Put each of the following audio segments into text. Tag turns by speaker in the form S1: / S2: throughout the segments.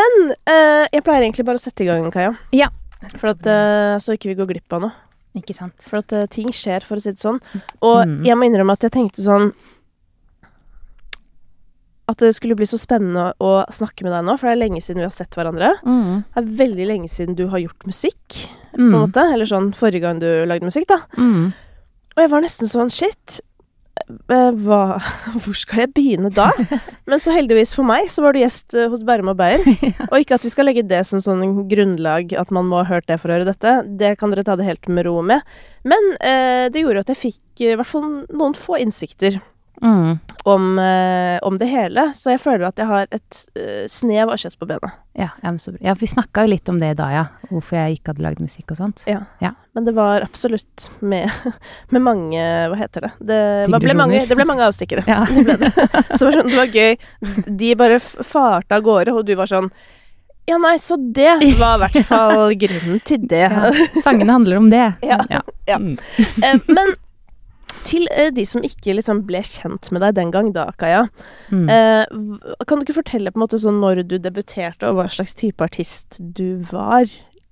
S1: Men eh, jeg pleier egentlig bare å sette i gang, Kaja.
S2: Ja.
S1: For at, eh, så ikke vi går glipp av noe.
S2: Ikke sant.
S1: For at eh, ting skjer, for å si det sånn. Og
S2: Mm.
S1: jeg må innrømme at jeg tenkte sånn At det skulle bli så spennende å snakke med deg nå, for det er lenge siden vi har sett hverandre.
S2: Mm.
S1: Det er veldig lenge siden du har gjort musikk, på
S2: Mm.
S1: en måte. Eller sånn forrige gang du lagde musikk, da.
S2: Mm.
S1: Og jeg var nesten sånn shit. Eh, Hva Hvor skal jeg begynne da? Men så heldigvis for meg, så var du gjest eh, hos Bærum og Beyer. Og ikke at vi skal legge det som sånn grunnlag, at man må ha hørt det for å høre dette. Det kan dere ta det helt med ro med. Men eh, det gjorde at jeg fikk i hvert fall noen få innsikter
S2: Mm.
S1: om, eh, om det hele. Så jeg føler at jeg har et eh, snev av kjøtt på benet.
S2: Ja, ja, så bra. ja, vi snakka jo litt om det da, ja. Hvorfor jeg ikke hadde lagd musikk og sånt.
S1: Ja.
S2: Ja.
S1: Men det var absolutt med, med mange Hva heter det? Det, var- ble mange, det ble mange avstikkere.
S2: Ja.
S1: Det ble det. Så var, sånn, det var gøy. De bare farta av gårde, og du var sånn Ja, nei, så det var i hvert fall grunnen til det.
S2: Ja. Sangene handler om det.
S1: Ja. Ja.
S2: Mm.
S1: Eh, Men til eh, de som ikke liksom ble kjent med deg den gang da, Kaja.
S2: Mm.
S1: Eh, kan du ikke fortelle på en måte sånn når du debuterte, og hva slags type artist du var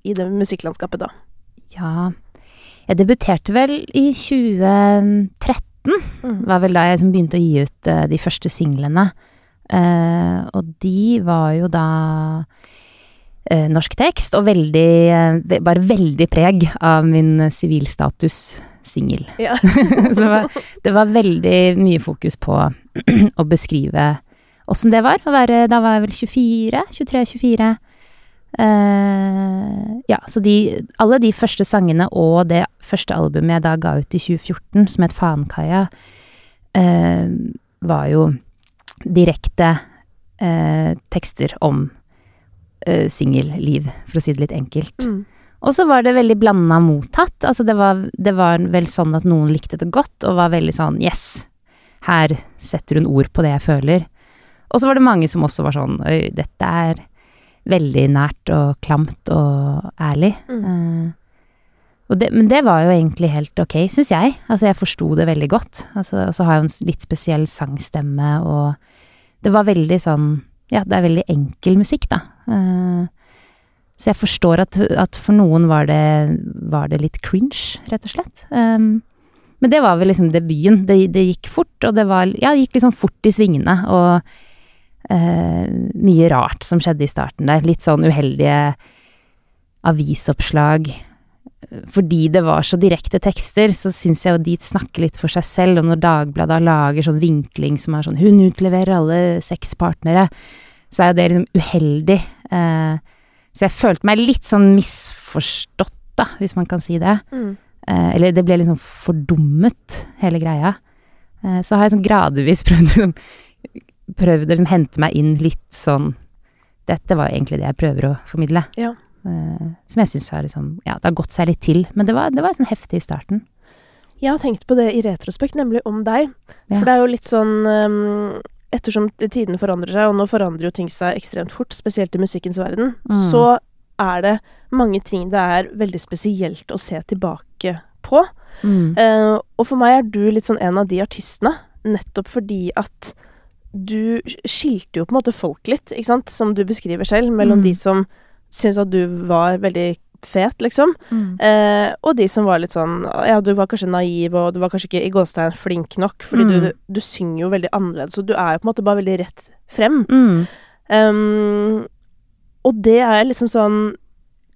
S1: i det musikklandskapet da?
S2: Ja Jeg debuterte vel i 2013.
S1: Mm.
S2: var vel da jeg liksom begynte å gi ut uh, de første singlene. Uh, og de var jo da norsk tekst, og veldig Bare veldig preg av min eh, sivilstatus-singel.
S1: Ja.
S2: Så det var, det var veldig mye fokus på å beskrive åssen det var å være Da var jeg vel 24? 23-24. Uh, ja, så de Alle de første sangene og det første albumet jeg da ga ut i 2014, som het Fankaia, uh, var jo direkte uh, tekster om eh, singelliv, for å si det litt enkelt.
S1: Mm.
S2: Og så var det veldig blanda mottatt. Altså det var, det var vel sånn at noen likte det godt, og var veldig sånn yes, her setter hun ord på det jeg føler. Og så var det mange som også var sånn oi, dette er veldig nært og klamt og ærlig.
S1: Mm.
S2: Uh, og det, men det var jo egentlig helt ok, syns jeg. Altså jeg forsto det veldig godt. Altså, og så har jeg jo en litt spesiell sangstemme, og det var veldig sånn Ja, det er veldig enkel musikk, da. Eh, så jeg forstår at, at for noen var det, var det litt cringe, rett og slett. Um, men det var vel liksom debuten. Det, det gikk fort, og det var Ja, det gikk liksom fort i svingene, og uh, mye rart som skjedde i starten der. Litt sånn uheldige avisoppslag. Fordi det var så direkte tekster, så syns jeg jo de snakker litt for seg selv, og når Dagbladet lager sånn vinkling som er sånn 'hun utleverer alle seks partnere', så er jo det liksom uheldig. Eh, så jeg følte meg litt sånn misforstått, da, hvis man kan si det.
S1: Mm.
S2: Eh, eller det ble liksom fordummet, hele greia. Eh, så har jeg sånn gradvis prøvd liksom Prøvd å liksom hente meg inn litt sånn Dette var egentlig det jeg prøver å formidle.
S1: Ja.
S2: Eh, som jeg syns har liksom Ja, det har gått seg litt til. Men det var, det var sånn heftig i starten.
S1: Jeg har tenkt på det i retrospekt, nemlig om deg.
S2: Ja.
S1: For det er jo litt sånn um, Ettersom tidene forandrer seg, og nå forandrer jo ting seg ekstremt fort, spesielt i musikkens verden,
S2: Mm.
S1: så er det mange ting det er veldig spesielt å se tilbake på.
S2: Mm.
S1: Eh, og for meg er du litt sånn en av de artistene, nettopp fordi at du skilte jo på en måte folk litt, ikke sant, som du beskriver selv, mellom
S2: Mm.
S1: de som syntes at du var veldig fet, liksom,
S2: Mm.
S1: eh, og de som var litt sånn Ja, du var kanskje naiv, og du var kanskje ikke i gåstein flink nok, fordi
S2: Mm.
S1: du, du synger jo veldig annerledes, og du er jo på en måte bare veldig rett frem.
S2: Mm.
S1: Um, og det er liksom sånn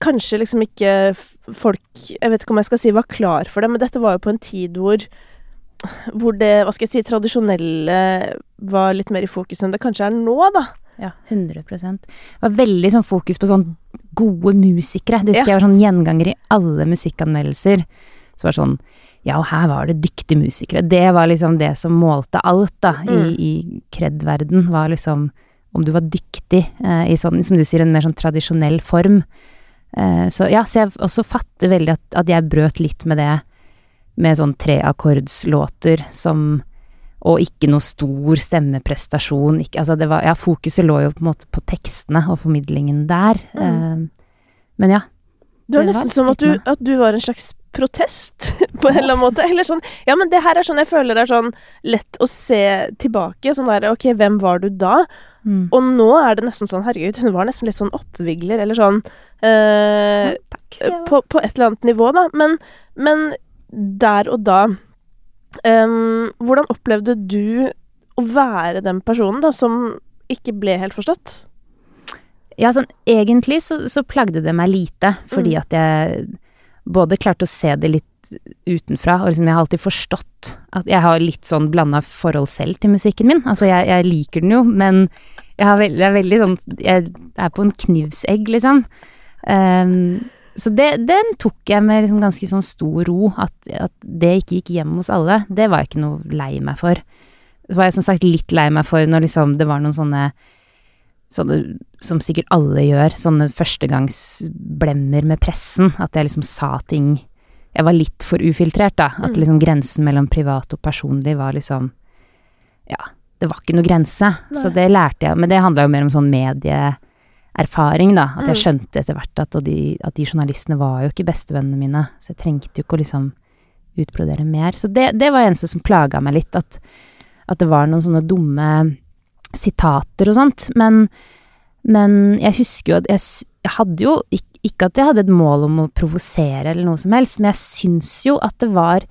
S1: Kanskje liksom ikke folk Jeg vet ikke om jeg skal si var klar for det, men dette var jo på en tid hvor hvor det, hva skal jeg si, tradisjonelle var litt mer i fokus enn det kanskje er nå, da.
S2: Ja, 100 Det var veldig sånn fokus på sånn gode musikere. Det husker
S1: Ja.
S2: jeg var sånn gjenganger i alle musikkanmeldelser. Så var det sånn Ja, og her var det dyktige musikere. Det var liksom det som målte alt, da,
S1: Mm.
S2: i, i kred-verden. Var liksom om du var dyktig eh, i sånn, som du sier, en mer sånn tradisjonell form. Eh, så ja, så jeg også fatter veldig at, at jeg brøt litt med det med sånn treakkordslåter som og ikke noe stor stemmeprestasjon. Ikke, altså det var, ja, fokuset lå jo på en måte på tekstene og formidlingen der.
S1: Mm.
S2: Eh, men ja.
S1: Det var nesten som at du, at du var en slags protest, på en eller annen måte. Eller sånn Ja, men det her er sånn jeg føler er sånn lett å se tilbake. Sånn der Ok, hvem var du da?
S2: Mm.
S1: Og nå er det nesten sånn Herregud, hun var nesten litt sånn oppvigler, eller sånn eh,
S2: Takk,
S1: på, på et eller annet nivå, da. Men, men der og da ehm, Hvordan opplevde du å være den personen da, som ikke ble helt forstått?
S2: Ja, sånn egentlig så, så plagde det meg lite, fordi
S1: Mm.
S2: at jeg både klarte å se det litt utenfra, og liksom jeg har alltid forstått at jeg har litt sånn blanda forhold selv til musikken min. Altså jeg, jeg liker den jo, men jeg, har veld, jeg er veldig sånn Jeg er på en knivsegg, liksom. Ehm, så det, den tok jeg med liksom ganske sånn stor ro, at, at det ikke gikk hjem hos alle. Det var jeg ikke noe lei meg for. Så var jeg som sagt litt lei meg for når liksom det var noen sånne sånne som sikkert alle gjør, sånne førstegangsblemmer med pressen. At jeg liksom sa ting Jeg var litt for ufiltrert, da. At
S1: Mm.
S2: liksom grensen mellom privat og personlig var liksom Ja, det var ikke noe grense. Så det lærte jeg. Men det handla jo mer om sånn medieerfaring, da. At jeg
S1: Mm.
S2: skjønte etter hvert at, de, at de journalistene var jo ikke bestevennene mine. Så jeg trengte jo ikke å liksom utbrodere mer. Så det, det var eneste som plaga meg litt. At, at det var noen sånne dumme sitater og sånt. Men, men jeg husker jo at jeg, jeg hadde jo ikke, ikke at jeg hadde et mål om å provosere eller noe som helst, men jeg syns jo at det var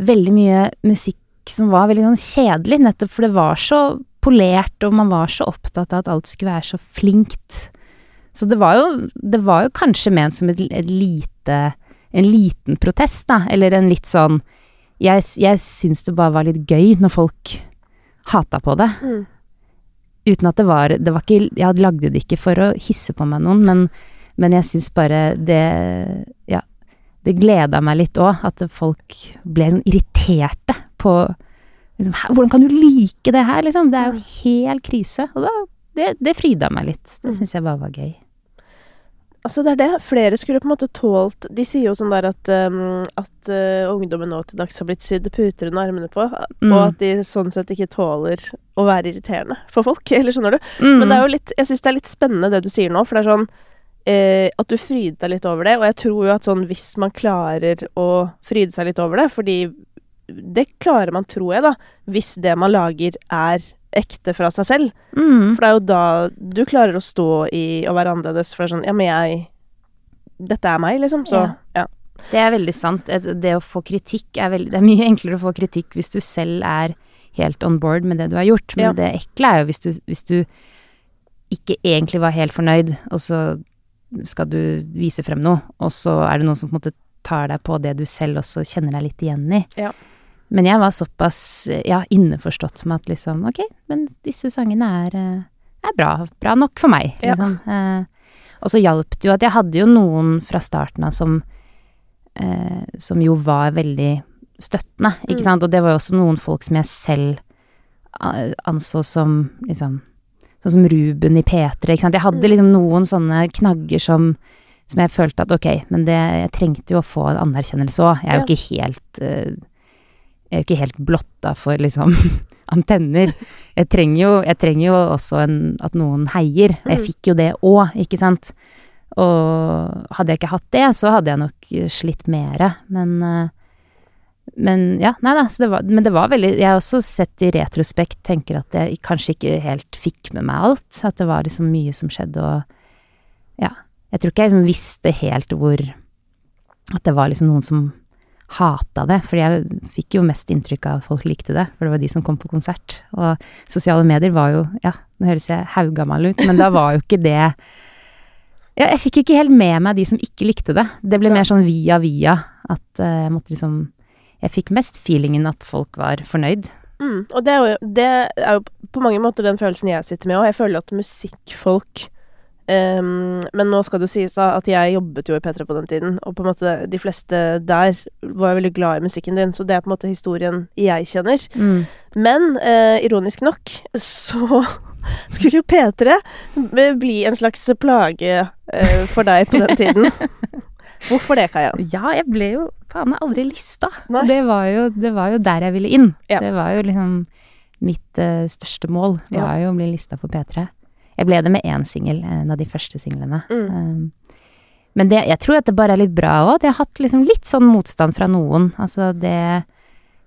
S2: veldig mye musikk som var veldig sånn kjedelig, nettopp for det var så polert, og man var så opptatt av at alt skulle være så flinkt. Så det var jo, det var jo kanskje ment som et, et lite En liten protest, da, eller en litt sånn Jeg, jeg syns det bare var litt gøy når folk hata på det.
S1: Mm.
S2: Uten at det var Det var ikke Jeg lagde det ikke for å hisse på meg noen, men, men jeg syns bare det Ja. Det gleda meg litt òg, at folk ble sånn irriterte på liksom, Hvordan kan du like det her, liksom? Det er jo helt krise. Og da Det, det fryda meg litt. Det
S1: Mm.
S2: syns jeg bare var gøy.
S1: Altså, det er det. Flere skulle på en måte tålt De sier jo sånn der at, um, at uh, ungdommen nå til dags har blitt sydd puter under armene på,
S2: Mm.
S1: og at de sånn sett ikke tåler å være irriterende for folk. Eller skjønner du?
S2: Mm.
S1: Men det er jo litt Jeg syns det er litt spennende det du sier nå, for det er sånn eh, at du fryder deg litt over det, og jeg tror jo at sånn hvis man klarer å fryde seg litt over det, fordi det klarer man, tror jeg, da, hvis det man lager er ekte fra seg selv.
S2: mm.
S1: For det er jo da du klarer å stå i å være annerledes, for det er sånn Ja, men jeg Dette er meg, liksom. Så
S2: Ja.
S1: ja.
S2: Det er veldig sant. Det å få kritikk er veldig Det er mye enklere å få kritikk hvis du selv er helt on board med det du har gjort, men
S1: Ja.
S2: det ekle er jo hvis du, hvis du ikke egentlig var helt fornøyd, og så skal du vise frem noe, og så er det noen som på en måte tar deg på det du selv også kjenner deg litt igjen i.
S1: Ja.
S2: Men jeg var såpass ja, innforstått med at liksom ok, men disse sangene er, eh, er bra, bra nok for meg,
S1: Ja.
S2: liksom. Eh, og så hjalp det jo at jeg hadde jo noen fra starten av som eh, som jo var veldig støttende, ikke
S1: Mm.
S2: sant. Og det var jo også noen folk som jeg selv eh, anså som liksom Sånn som Ruben i P3, ikke sant. Jeg hadde
S1: Mm.
S2: liksom noen sånne knagger som som jeg følte at ok, men det, jeg trengte jo å få en anerkjennelse òg. Jeg er jo
S1: Ja.
S2: ikke helt eh, Jeg er jo ikke helt blotta for liksom antenner. Jeg trenger jo, jeg trenger jo også en, at noen heier. Jeg
S1: Mm.
S2: fikk jo det òg, ikke sant. Og hadde jeg ikke hatt det, så hadde jeg nok slitt mere. Men, eh, men ja, nei da. Så det var, men det var veldig Jeg har også sett i retrospekt, tenker at jeg kanskje ikke helt fikk med meg alt. At det var liksom mye som skjedde, og ja. Jeg tror ikke jeg liksom visste helt hvor At det var liksom noen som hata det. For jeg fikk jo mest inntrykk av at folk likte det, for det var de som kom på konsert. Og sosiale medier var jo Ja, nå høres jeg haugammal ut, men da var jo ikke det ja, jeg fikk ikke helt med meg de som ikke likte det. Det ble mer sånn via via. At eh, jeg måtte liksom Jeg fikk mest feelingen at folk var fornøyd.
S1: Mm. Og det er, jo, det er jo på mange måter den følelsen jeg sitter med òg. Jeg føler at musikkfolk ehm, Men nå skal det jo sies da at jeg jobbet jo i P3 på den tiden, og på en måte de fleste der var veldig glad i musikken din, så det er på en måte historien jeg kjenner. Men uh, ironisk nok så skulle jo P3 bli en slags plage uh, for deg på den tiden. Hvorfor det, Kaja?
S2: Ja, jeg ble jo faen meg aldri lista. Det var, jo, det var jo der jeg ville inn.
S1: Ja.
S2: Det var jo liksom mitt uh, største mål,
S1: Ja.
S2: var jo å bli lista for P3. Jeg ble det med én singel, en av de første singlene.
S1: Mm.
S2: Um, men det, jeg tror at det bare er litt bra òg. Det har hatt liksom litt sånn motstand fra noen. Altså det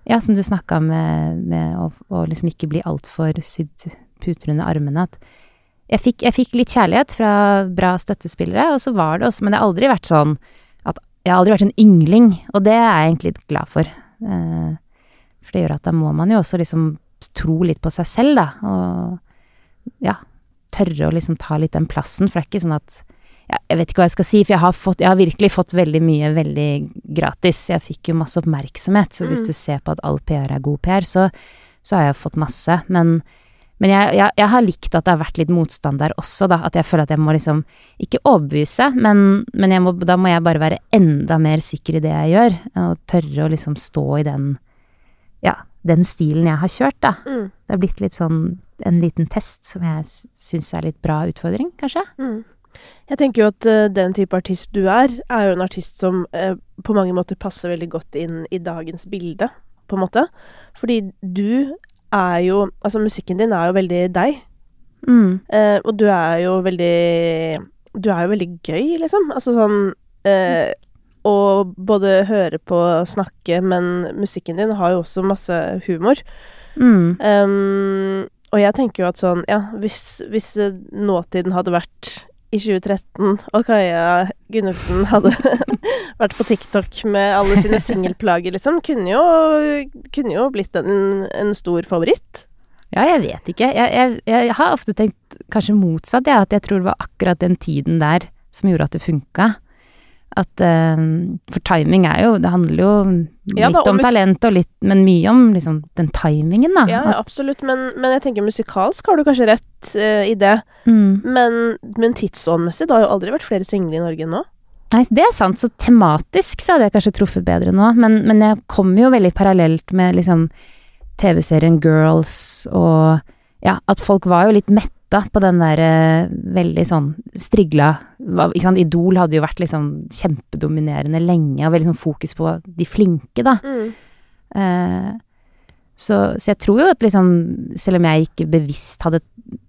S2: Ja, som du snakka med, med å, å liksom ikke bli altfor sydd puter under armene. At jeg fikk, jeg fikk litt kjærlighet fra bra støttespillere, og så var det også Men det har aldri vært sånn at Jeg har aldri vært en yngling, og det er jeg egentlig litt glad for. Eh, for det gjør at da må man jo også liksom tro litt på seg selv, da. Og ja, tørre å liksom ta litt den plassen. For det er ikke sånn at ja, Jeg vet ikke hva jeg skal si, for jeg har, fått, jeg har virkelig fått veldig mye veldig gratis. Jeg fikk jo masse oppmerksomhet, så hvis
S1: Mm.
S2: du ser på at all PR er god PR, så, så har jeg fått masse. Men, men jeg, jeg, jeg har likt at det har vært litt motstand der også, da. At jeg føler at jeg må liksom Ikke overbevise, men, men jeg må, da må jeg bare være enda mer sikker i det jeg gjør. Og tørre å liksom stå i den Ja, den stilen jeg har kjørt, da.
S1: Mm.
S2: Det har blitt litt sånn en liten test som jeg syns er litt bra utfordring, kanskje.
S1: Mm. Jeg tenker jo at uh, den type artist du er, er jo en artist som uh, på mange måter passer veldig godt inn i dagens bilde, på en måte. Fordi du er jo Altså, musikken din er jo veldig deg.
S2: Mm.
S1: Uh, og du er jo veldig Du er jo veldig gøy, liksom. Altså sånn Å både høre på og snakke, men musikken din har jo også masse humor.
S2: Mm.
S1: Um, og jeg tenker jo at sånn, ja, hvis, hvis eh, nåtiden hadde vært i 2013, og Kaja Gunnufsen hadde vært på TikTok med alle sine singelplager, liksom, kunne jo, kunne jo blitt en, en stor favoritt.
S2: Ja, jeg vet ikke. Jeg, jeg, jeg har ofte tenkt kanskje motsatt, ja, at jeg tror det var akkurat den tiden der som gjorde at det funka. At uh, For timing er jo Det handler jo
S1: Ja
S2: litt
S1: da,
S2: om talent og litt Men mye om liksom den timingen, da.
S1: Ja, ja absolutt, men, men jeg tenker musikalsk har du kanskje rett uh, i det.
S2: Mm.
S1: Men, men tidsåndmessig, det har jo aldri vært flere single i Norge enn nå.
S2: Nei, det er sant. Så tematisk så hadde jeg kanskje truffet bedre nå. Men, men jeg kommer jo veldig parallelt med liksom TV-serien Girls og Ja, at folk var jo litt metta på den der eh, veldig sånn strigla Idol hadde jo vært liksom kjempedominerende lenge, og veldig sånn fokus på de flinke, da. Eh, så, så jeg tror jo at liksom Selv om jeg ikke bevisst hadde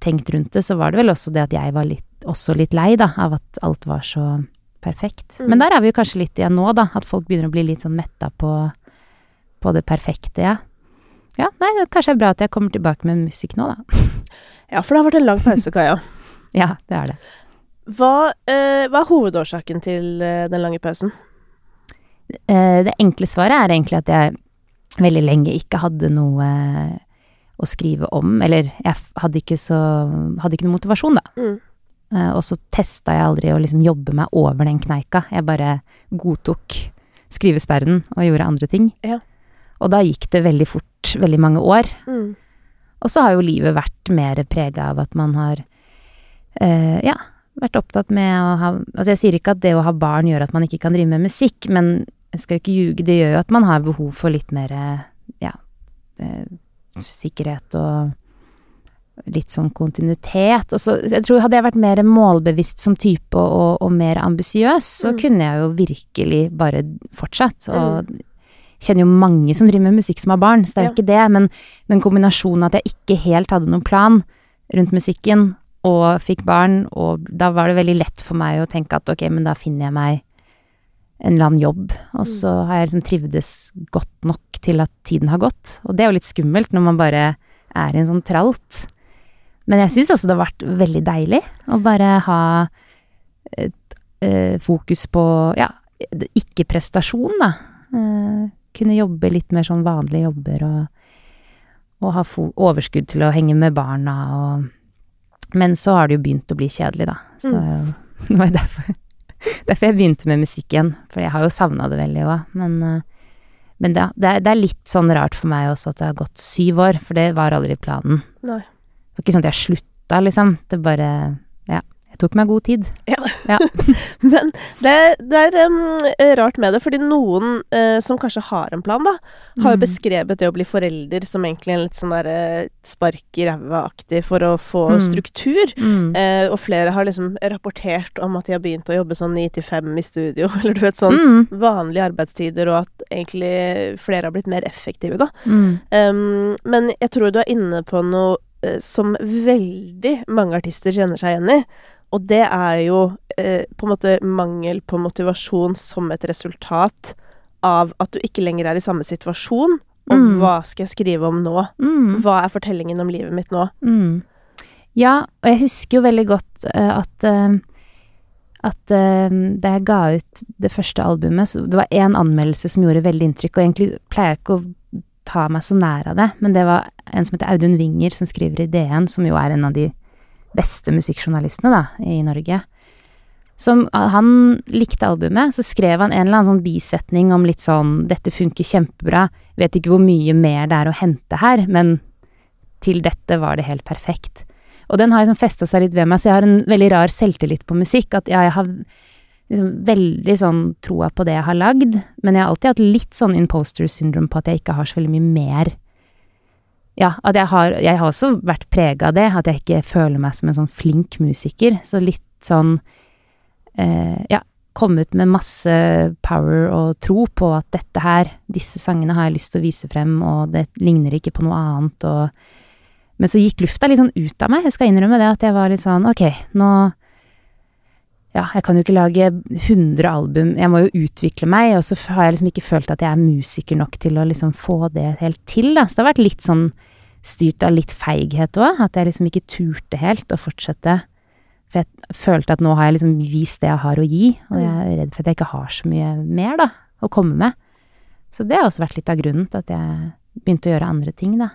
S2: tenkt rundt det, så var det vel også det at jeg var litt, også litt lei, da, av at alt var så perfekt.
S1: Mm.
S2: Men der er vi jo kanskje litt igjen nå, da. At folk begynner å bli litt sånn metta på, på det perfekte, ja. Ja, nei, det kanskje er bra at jeg kommer tilbake med musikk nå, da.
S1: Ja, for det har vært en lang pause, Kaja.
S2: Ja, det er det.
S1: Hva, eh, hva er hovedårsaken til eh, den lange pausen?
S2: Eh, det enkle svaret er egentlig at jeg veldig lenge ikke hadde noe å skrive om, eller jeg hadde ikke så Hadde ikke noe motivasjon, da.
S1: Mm.
S2: Eh, og så testa jeg aldri å liksom jobbe meg over den kneika. Jeg bare godtok skrivesperren og gjorde andre ting.
S1: Ja.
S2: Og da gikk det veldig fort, veldig mange år.
S1: Mm.
S2: Og så har jo livet vært mer prega av at man har eh, ja, vært opptatt med å ha Altså jeg sier ikke at det å ha barn gjør at man ikke kan drive med musikk, men jeg skal jo ikke ljuge, det gjør jo at man har behov for litt mer ja, eh, sikkerhet og litt sånn kontinuitet. Og så, så jeg tror hadde jeg vært mer målbevisst som type og, og, og mer ambisiøs, så
S1: Mm.
S2: kunne jeg jo virkelig bare fortsatt. Og kjenner jo mange som driver med musikk som har barn, så det er jo
S1: Ja.
S2: ikke det. Men den kombinasjonen at jeg ikke helt hadde noen plan rundt musikken, og fikk barn, og da var det veldig lett for meg å tenke at ok, men da finner jeg meg en eller annen jobb, og så har jeg liksom trivdes godt nok til at tiden har gått. Og det er jo litt skummelt når man bare er i en sånn tralt. Men jeg syns også det har vært veldig deilig å bare ha et eh, fokus på ja, ikke-prestasjon, da. Eh, kunne jobbe litt mer sånn vanlige jobber og, og ha overskudd til å henge med barna og Men så har det jo begynt å bli kjedelig, da. Så mm. det var jo derfor, derfor jeg begynte med musikk igjen. For jeg har jo savna det veldig òg. Men, eh, men det, det, er, det er litt sånn rart for meg også at det har gått syv år, for det var aldri planen.
S1: Nei.
S2: Det var ikke sånn at jeg slutta, liksom. Det bare Ja. Jeg tok meg god tid.
S1: Men det, det er um, rart med det, fordi noen uh, som kanskje har en plan, da, har jo
S2: Mm.
S1: beskrevet det å bli forelder som egentlig en litt sånn der uh, spark i ræva-aktig for å få
S2: Mm.
S1: struktur.
S2: Mm.
S1: Uh, og flere har liksom rapportert om at de har begynt å jobbe sånn ni til fem i studio, eller du vet sånn
S2: Mm.
S1: vanlige arbeidstider, og at egentlig flere har blitt mer effektive, da. Em, men jeg tror du er inne på noe som veldig mange artister kjenner seg igjen i. Og det er jo eh, på en måte mangel på motivasjon som et resultat av at du ikke lenger er i samme situasjon. Og
S2: Mm.
S1: hva skal jeg skrive om nå?
S2: Mm.
S1: Hva er fortellingen om livet mitt nå?
S2: Mm. Ja, og jeg husker jo veldig godt uh, at uh, at uh, da jeg ga ut det første albumet, så det var én anmeldelse som gjorde veldig inntrykk, og egentlig pleier jeg ikke å ta meg så nær av det, men det var en som heter Audun Winger, som skriver i DN, som jo er en av de beste musikkjournalistene, da, i Norge. Som Han likte albumet, så skrev han en eller annen sånn bisetning om litt sånn 'Dette funker kjempebra, vet ikke hvor mye mer det er å hente her, men til dette var det helt perfekt'. Og den har liksom festa seg litt ved meg, så jeg har en veldig rar selvtillit på musikk. At ja, jeg har liksom veldig sånn troa på det jeg har lagd, men jeg har alltid hatt litt sånn imposter syndrome på at jeg ikke har så veldig mye mer Ja, at jeg har Jeg har også vært prega av det, at jeg ikke føler meg som en sånn flink musiker. Så litt sånn eh, Ja, komme ut med masse power og tro på at dette her, disse sangene har jeg lyst til å vise frem, og det ligner ikke på noe annet, og men så gikk lufta litt sånn ut av meg. Jeg skal innrømme det at jeg var litt sånn ok, nå Ja, jeg kan jo ikke lage 100 album, jeg må jo utvikle meg, og så har jeg liksom ikke følt at jeg er musiker nok til å liksom få det helt til, da. Så det har vært litt sånn styrt av litt feighet òg, at jeg liksom ikke turte helt å fortsette. For jeg følte at nå har jeg liksom vist det jeg har å gi, og jeg er redd for at jeg ikke har så mye mer, da, å komme med. Så det har også vært litt av grunnen til at jeg begynte å gjøre andre ting, da.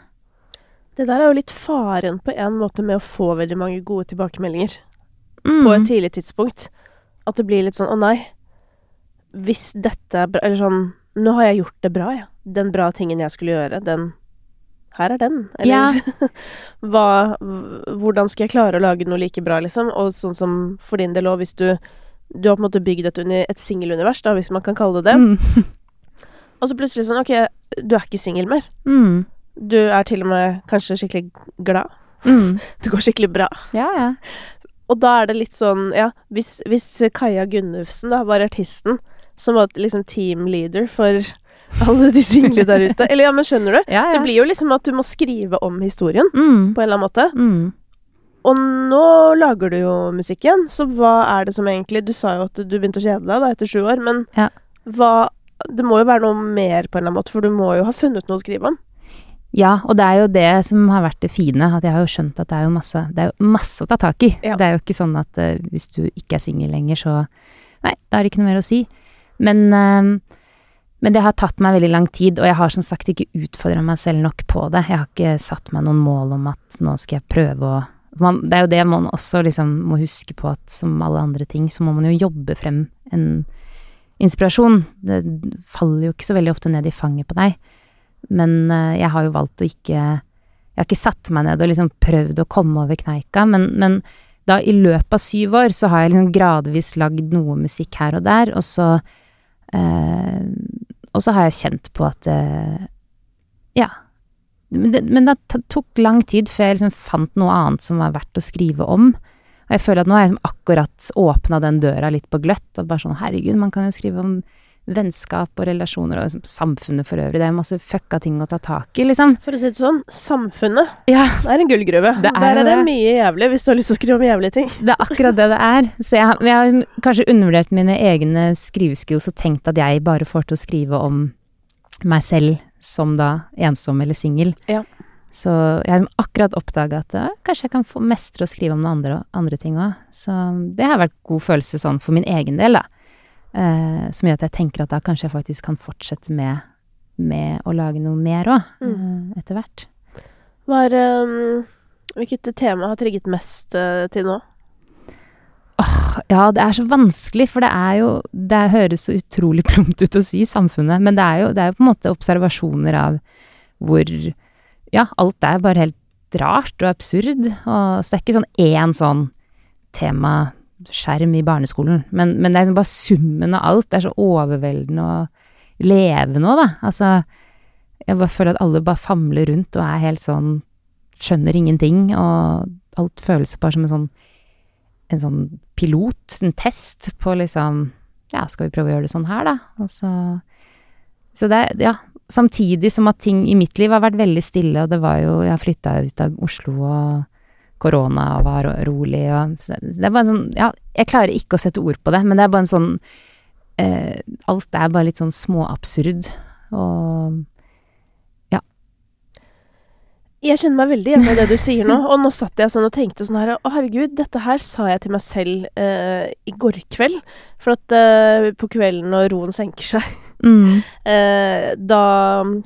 S1: Det der er jo litt faren på en måte med å få veldig mange gode tilbakemeldinger
S2: Mm.
S1: på et tidlig tidspunkt. At det blir litt sånn 'Å nei, hvis dette er bra Eller sånn 'Nå har jeg gjort det bra, jeg. Den bra tingen jeg skulle gjøre, den Her er den. Eller
S2: Ja.
S1: hva Hvordan skal jeg klare å lage noe like bra, liksom? Og sånn som for din del òg, hvis du Du har på en måte bygd et, et singelunivers, da, hvis man kan kalle det det.
S2: Mm.
S1: Og så plutselig sånn Ok, du er ikke singel mer.
S2: Mm.
S1: Du er til og med kanskje skikkelig glad.
S2: Mm.
S1: Det går skikkelig bra.
S2: Ja, ja.
S1: Og da er det litt sånn, ja Hvis, hvis Kaja Gunnufsen da var artisten, som var liksom teamleader for alle de single der ute Eller ja, men skjønner du?
S2: ja, ja.
S1: Det blir jo liksom at du må skrive om historien
S2: mm.
S1: på en eller annen måte.
S2: Mm.
S1: Og nå lager du jo musikk igjen, så hva er det som egentlig Du sa jo at du begynte å kjede deg da etter sju år, men
S2: Ja.
S1: hva Det må jo være noe mer på en eller annen måte, for du må jo ha funnet noe å skrive om.
S2: Ja, og det er jo det som har vært det fine, at jeg har jo skjønt at det er jo masse, det er jo masse å ta tak i.
S1: Ja.
S2: Det er jo ikke sånn at uh, hvis du ikke er singel lenger, så Nei, da er det ikke noe mer å si. Men, uh, men det har tatt meg veldig lang tid, og jeg har som sagt ikke utfordra meg selv nok på det. Jeg har ikke satt meg noen mål om at nå skal jeg prøve å man, Det er jo det man også liksom må huske på, at som alle andre ting, så må man jo jobbe frem en inspirasjon. Det faller jo ikke så veldig ofte ned i fanget på deg. Men eh, jeg har jo valgt å ikke Jeg har ikke satt meg ned og liksom prøvd å komme over kneika, men, men da i løpet av syv år så har jeg liksom gradvis lagd noe musikk her og der, og så eh, Og så har jeg kjent på at eh, Ja. Men det, men det tok lang tid før jeg liksom fant noe annet som var verdt å skrive om. Og jeg føler at nå har jeg liksom akkurat åpna den døra litt på gløtt, og bare sånn herregud, man kan jo skrive om vennskap og relasjoner og liksom samfunnet for øvrig. Det er masse fucka ting å ta tak i, liksom.
S1: For å si det sånn, samfunnet
S2: Ja,
S1: er en gullgruve.
S2: Det er
S1: Der er det
S2: det.
S1: mye jævlig hvis du har lyst til å skrive om jævlige ting.
S2: det er akkurat det det er. Så jeg, jeg har kanskje undervurdert mine egne skriveskills og tenkt at jeg bare får til å skrive om meg selv som da ensom eller singel.
S1: Ja.
S2: Så jeg har akkurat oppdaga at ja, kanskje jeg kan få mestre å skrive om noen andre, andre ting òg. Så det har vært god følelse sånn for min egen del, da. Eh, som gjør at jeg tenker at da kanskje jeg faktisk kan fortsette med, med å lage noe mer òg,
S1: Mm.
S2: etter hvert.
S1: Er um, Hvilket tema har trigget mest eh, til nå?
S2: Ja, det er så vanskelig, for det er jo Det høres så utrolig plumpt ut å si samfunnet, men det er jo, det er jo på en måte observasjoner av hvor Ja, alt er bare helt rart og absurd. Og, så det er ikke sånn én sånn temaskjerm i barneskolen, men, men det er liksom bare summen av alt. Det er så overveldende og levende òg, da. Altså, jeg bare føler at alle bare famler rundt og er helt sånn Skjønner ingenting, og alt føles bare som en sånn en sånn pilot, en test på liksom Ja, skal vi prøve å gjøre det sånn her, da? Og så Så det er Ja. Samtidig som at ting i mitt liv har vært veldig stille, og det var jo Jeg flytta ut av Oslo, og korona var rolig, og det, er bare en sånn Ja, jeg klarer ikke å sette ord på det, men det er bare en sånn eh, Alt er bare litt sånn småabsurd, og Ja.
S1: Jeg kjenner meg veldig igjen i det du sier nå, og nå satt jeg sånn og tenkte sånn her Å, herregud, dette her sa jeg til meg selv eh, i går kveld. For at eh, på kvelden når roen senker seg,
S2: Mm.
S1: eh, da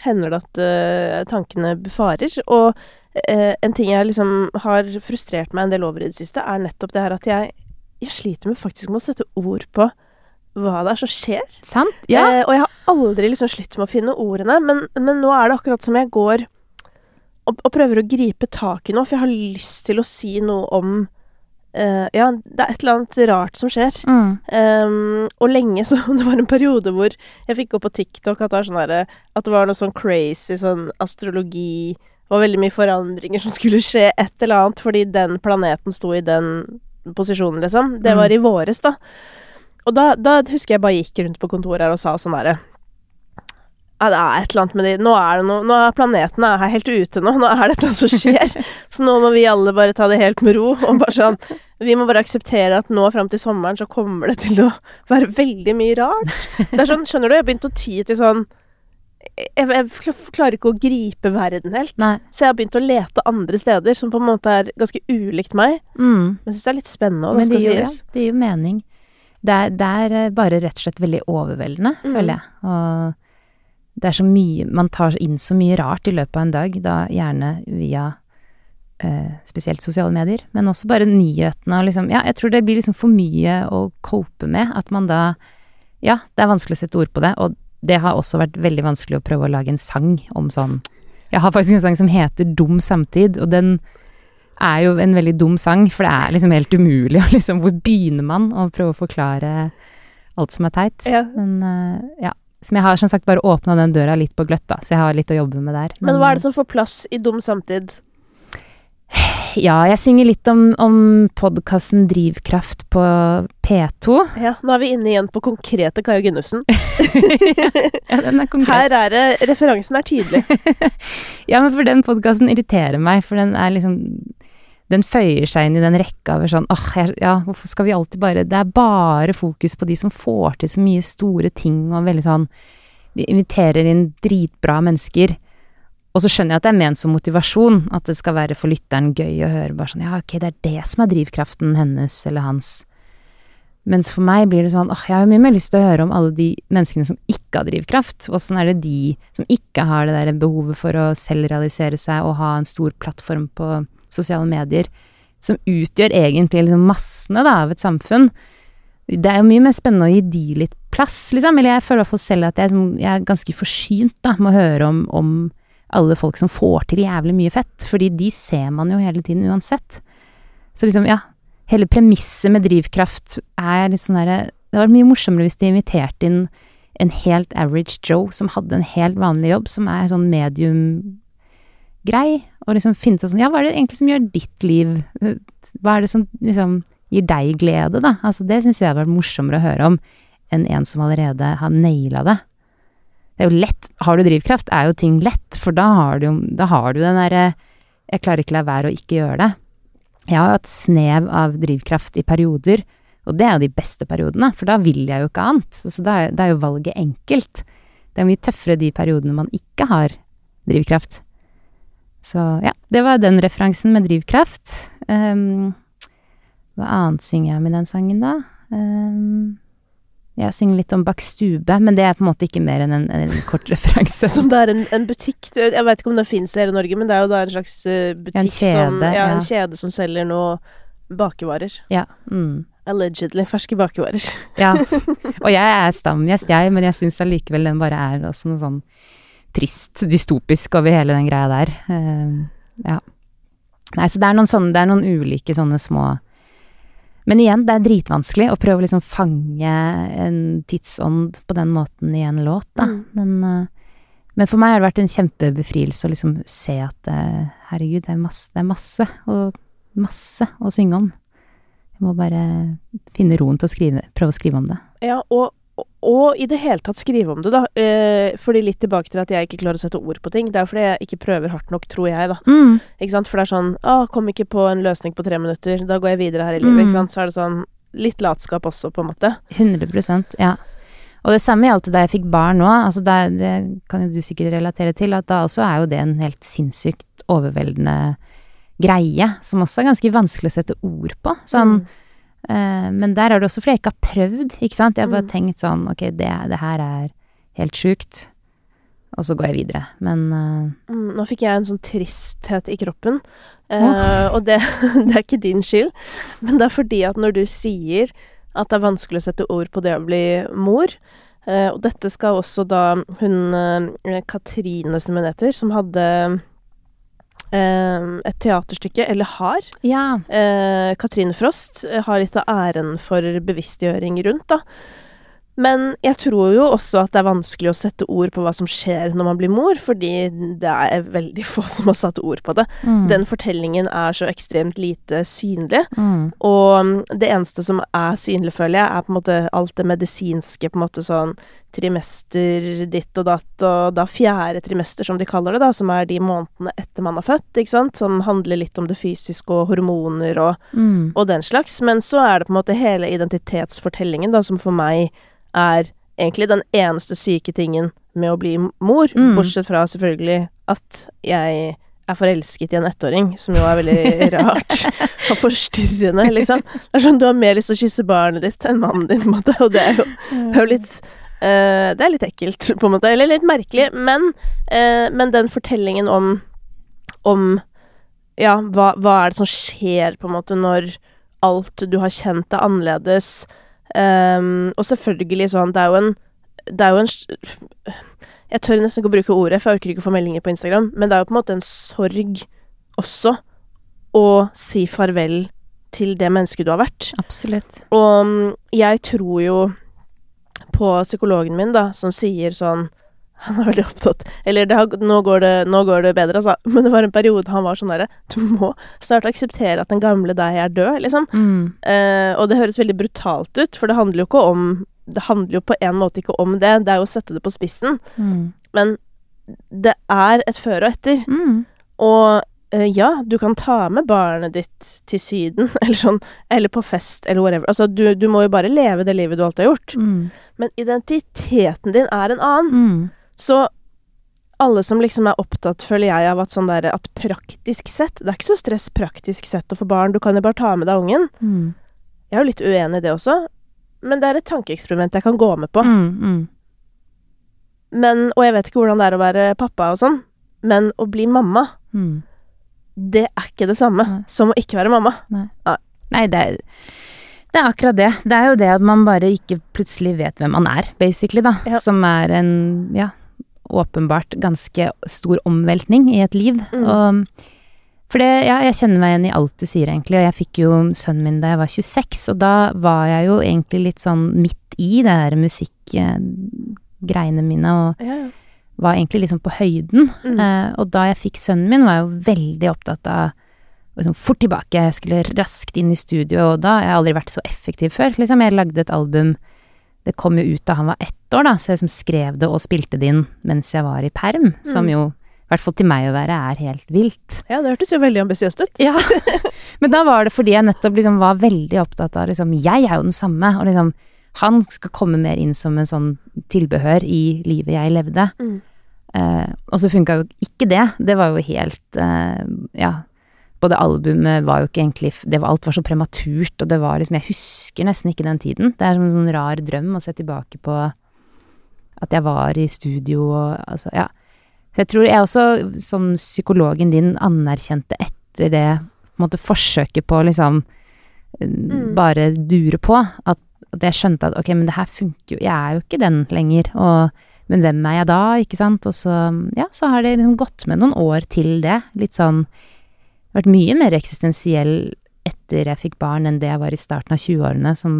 S1: hender det at eh, tankene befarer. Og eh, en ting jeg liksom har frustrert meg en del over i det siste, er nettopp det her at jeg, jeg sliter med faktisk med å sette ord på hva det er som skjer.
S2: Sant? Ja.
S1: Eh, og jeg har aldri liksom slitt med å finne ordene, men, men nå er det akkurat som jeg går og, og prøver å gripe tak i noe, for jeg har lyst til å si noe om eh, Ja, det er et eller annet rart som skjer.
S2: Mm.
S1: Ehm, og lenge så Det var en periode hvor jeg fikk gå på TikTok at det, var sånn herre- at det var noe sånn crazy sånn astrologi var veldig mye forandringer som skulle skje, et eller annet, fordi den planeten sto i den posisjonen, liksom. Det var i våres, da. Og da, da husker jeg bare gikk rundt på kontoret her og sa sånn herre ja, det er et eller annet med de Nå er det noe Nå er planetene er helt ute nå. Nå er det annet som skjer. Så nå må vi alle bare ta det helt med ro. Og bare sånn Vi må bare akseptere at nå fram til sommeren så kommer det til å være veldig mye rart. Det er sånn, skjønner du, jeg begynte å ty til sånn jeg, jeg klarer ikke å gripe verden helt.
S2: Nei.
S1: Så jeg har begynt å lete andre steder som på en måte er ganske ulikt meg.
S2: Mm.
S1: Men jeg syns det er litt spennende òg, det
S2: Men det
S1: skal
S2: gir, ja, det gir jo mening. Det er, det er eh, bare rett og slett veldig overveldende,
S1: Mm.
S2: føler jeg. Og det er så mye Man tar inn så mye rart i løpet av en dag, da gjerne via eh, spesielt sosiale medier, men også bare nyhetene og liksom Ja, jeg tror det blir liksom for mye å cope med, at man da Ja, det er vanskelig å sette ord på det, og det har også vært veldig vanskelig å prøve å lage en sang om sånn Jeg har faktisk en sang som heter Dum samtid, og den er jo en veldig dum sang, for det er liksom helt umulig å liksom Hvor begynner man å prøve å forklare alt som er teit?
S1: Ja.
S2: Men eh, ja. Som jeg har som sagt bare åpna den døra litt på gløtt, da, så jeg har litt å jobbe med der.
S1: Men hva er det som får plass i Dum samtid?
S2: Ja, jeg synger litt om, om podkasten Drivkraft på P2.
S1: Ja, nå er vi inne igjen på konkrete Kaja Gunnufsen.
S2: Ja, den er konkret.
S1: Her er det Referansen er tydelig.
S2: Ja, men for den podkasten irriterer meg, for den er liksom Den føyer seg inn i den rekka over sånn åh, jeg- ja, hvorfor skal vi alltid bare Det er bare fokus på de som får til så mye store ting, og veldig sånn De inviterer inn dritbra mennesker. Og så skjønner jeg at det er ment som motivasjon, at det skal være for lytteren gøy å høre bare sånn Ja, ok, det er det som er drivkraften hennes eller hans. Mens for meg blir det sånn åh, jeg har jo mye mer lyst til å høre om alle de menneskene som ikke har drivkraft. Åssen er det de som ikke har det der behovet for å selvrealisere seg og ha en stor plattform på sosiale medier, som utgjør egentlig liksom massene da, av et samfunn. Det er jo mye mer spennende å gi de litt plass, liksom. Eller jeg føler i hvert fall selv at jeg, sånn- jeg er ganske forsynt da, med å høre om, om alle folk som får til jævlig mye fett, fordi de ser man jo hele tiden uansett. Så liksom, ja, hele premisset med drivkraft er litt sånn derre Det vært mye morsommere hvis de inviterte inn en helt average Joe som hadde en helt vanlig jobb, som er sånn medium-grei, og liksom finne seg sånn Ja, hva er det egentlig som gjør ditt liv Hva er det som liksom gir deg glede, da? Altså, det syns jeg hadde vært morsommere å høre om enn en som allerede har naila det. Det er jo lett. Har du drivkraft, er jo ting lett, for da har du Da har du den derre Jeg klarer ikke la være å ikke gjøre det. Jeg har jo hatt snev av drivkraft i perioder, og det er jo de beste periodene, for da vil jeg jo ikke annet. Så da er, da er jo valget enkelt. Det er mye tøffere de periodene man ikke har drivkraft. Så ja, det var den referansen med drivkraft. Um, hva annet synger jeg med den sangen, da? Ehm, jeg synger litt om Bakstube, men det er på en måte ikke mer enn en, en kort referanse.
S1: Som det er en, en butikk Jeg vet ikke om den fins i hele Norge, men det er jo da en slags eh, butikk
S2: En kjede,
S1: som Ja,
S2: ja.
S1: en kjede som selger noe bakevarer.
S2: Ja. Mm.
S1: Allegedly ferske bakevarer.
S2: Ja. Og jeg er stamgjest, jeg, men jeg syns allikevel den bare er også noe sånn trist, dystopisk over hele den greia der. Uh, ja. Nei, så det er noen sånne, det er noen ulike sånne små Men igjen, det er dritvanskelig å prøve å liksom fange en tidsånd på den måten i en låt, da.
S1: Mm.
S2: Men, eh, men for meg har det vært en kjempebefrielse å liksom se at eh, herregud, det er masse, det er masse, og masse å synge om. Jeg må bare finne roen til å skrive, prøve å skrive om det.
S1: Ja, og, og, i det hele tatt skrive om det, da. Eh, fordi litt tilbake til at jeg ikke klarer å sette ord på ting. Det er fordi jeg ikke prøver hardt nok, tror jeg, da.
S2: Mm.
S1: Ikke sant? For det er sånn Å, kom ikke på en løsning på tre minutter. Da går jeg videre her i livet,
S2: Mm.
S1: ikke sant. Så er det sånn litt latskap også, på en måte.
S2: 100 ja. Og det samme gjaldt da jeg fikk barn nå. Altså det, det kan jo du sikkert relatere til, at da også er jo det en helt sinnssykt overveldende greie, som også er ganske vanskelig å sette ord på. Sånn,
S1: Mm.
S2: Eh, men der er det også fordi jeg ikke har prøvd, ikke sant. Jeg har bare
S1: Mm.
S2: tenkt sånn, ok, det, det her er helt sjukt. Og så går jeg videre. Men uh...
S1: Mm, nå fikk jeg en sånn tristhet i kroppen. Eh, og det, det er ikke din skyld, men det er fordi at når du sier at det er vanskelig å sette ord på det å bli mor uh, Og dette skal også da hun Katrine, som hun heter, som hadde et teaterstykke, eller har
S2: ja.
S1: eh, Katrine Frost eh, har litt av æren for bevisstgjøring rundt, da. Men jeg tror jo også at det er vanskelig å sette ord på hva som skjer når man blir mor, fordi det er veldig få som har satt ord på det.
S2: Mm.
S1: Den fortellingen er så ekstremt lite synlig,
S2: Mm.
S1: og mm, det eneste som er synlig, føler jeg, er på en måte alt det medisinske, på en måte sånn trimester ditt og datt, og da fjerde trimester, som de kaller det, da, som er de månedene etter man er født, ikke sant, som handler litt om det fysiske og hormoner og
S2: Mm.
S1: og den slags. Men så er det på en måte hele identitetsfortellingen, da, som for meg er egentlig den eneste syke tingen med å bli mor.
S2: Mm.
S1: Bortsett fra selvfølgelig at jeg er forelsket i en ettåring, som jo er veldig rart og forstyrrende, liksom. Det er sånn du har mer lyst til å kysse barnet ditt enn mannen din, på en måte, og det er jo, det er jo litt eh, Det er litt ekkelt, på en måte, eller litt merkelig, men, uh, men den fortellingen om om ja, hva, hva er det som skjer, på en måte, når alt du har kjent er annerledes? Um, og selvfølgelig sånn, det er jo en Det er jo en Jeg tør nesten ikke å bruke ordet, for jeg orker ikke å få meldinger på Instagram, men det er jo på en måte en sorg også å si farvel til det mennesket du har vært.
S2: Absolutt.
S1: Og mm, jeg tror jo på psykologen min, da, som sier sånn Han er veldig opptatt Eller det har, nå, går det, nå går det bedre, altså. Men det var en periode han var sånn derre Du må snart akseptere at den gamle deg er død, liksom.
S2: Mm.
S1: Eh, og det høres veldig brutalt ut, for det handler jo ikke om Det handler jo på en måte ikke om det, det er jo å sette det på spissen.
S2: Mm.
S1: Men det er et før og etter.
S2: Mm.
S1: Og ja, du kan ta med barnet ditt til Syden, eller sånn, eller på fest, eller whatever. Altså, du, du må jo bare leve det livet du alltid har gjort.
S2: Mm.
S1: Men identiteten din er en annen.
S2: Mm.
S1: Så alle som liksom er opptatt, føler jeg, av at sånn der At praktisk sett Det er ikke så stress praktisk sett å få barn, du kan jo bare ta med deg ungen.
S2: Mm.
S1: Jeg er jo litt uenig i det også, men det er et tankeeksperiment jeg kan gå med på.
S2: Mm. Mm.
S1: Men, og jeg vet ikke hvordan det er å være pappa og sånn, men å bli mamma,
S2: Mm.
S1: Det er ikke det samme
S2: Nei.
S1: som å ikke være mamma.
S2: Nei, det er, det er akkurat det. Det er jo det at man bare ikke plutselig vet hvem man er, basically, da.
S1: Ja.
S2: Som er en, ja, åpenbart ganske stor omveltning i et liv.
S1: Mm.
S2: Og for det, ja, jeg kjenner meg igjen i alt du sier, egentlig. Og jeg fikk jo sønnen min da jeg var 26, og da var jeg jo egentlig litt sånn midt i det der musikkgreiene mine, og
S1: Ja, ja.
S2: Var egentlig liksom på høyden.
S1: Mm.
S2: Eh, og da jeg fikk sønnen min, var jeg jo veldig opptatt av liksom fort tilbake, jeg skulle raskt inn i studio, og da jeg har aldri vært så effektiv før. Liksom, jeg lagde et album, det kom jo ut da han var ett år, da, så jeg liksom skrev det og spilte det inn mens jeg var i perm, som
S1: Mm.
S2: jo, i hvert fall til meg å være, er helt vilt.
S1: ja, det hørtes jo veldig ambisiøst ut.
S2: Ja. Men da var det fordi jeg nettopp liksom var veldig opptatt av liksom, jeg er jo den samme, og liksom, han skal komme mer inn som en sånn tilbehør i livet jeg levde.
S1: Mm.
S2: Eh, og så funka jo ikke det. Det var jo helt eh, Ja. Både albumet var jo ikke egentlig det var, Alt var så prematurt, og det var liksom Jeg husker nesten ikke den tiden. Det er som en sånn rar drøm å se tilbake på at jeg var i studio og altså, ja. Så jeg tror jeg også, som psykologen din, anerkjente etter det på en måte forsøket på å liksom eh,
S1: Mm.
S2: bare dure på, at, at jeg skjønte at ok, men det her funker jo, jeg er jo ikke den lenger, og men hvem er jeg da, ikke sant? Og så, ja, så har det liksom gått med noen år til det. Litt sånn Vært mye mer eksistensiell etter jeg fikk barn enn det jeg var i starten av 20-årene, som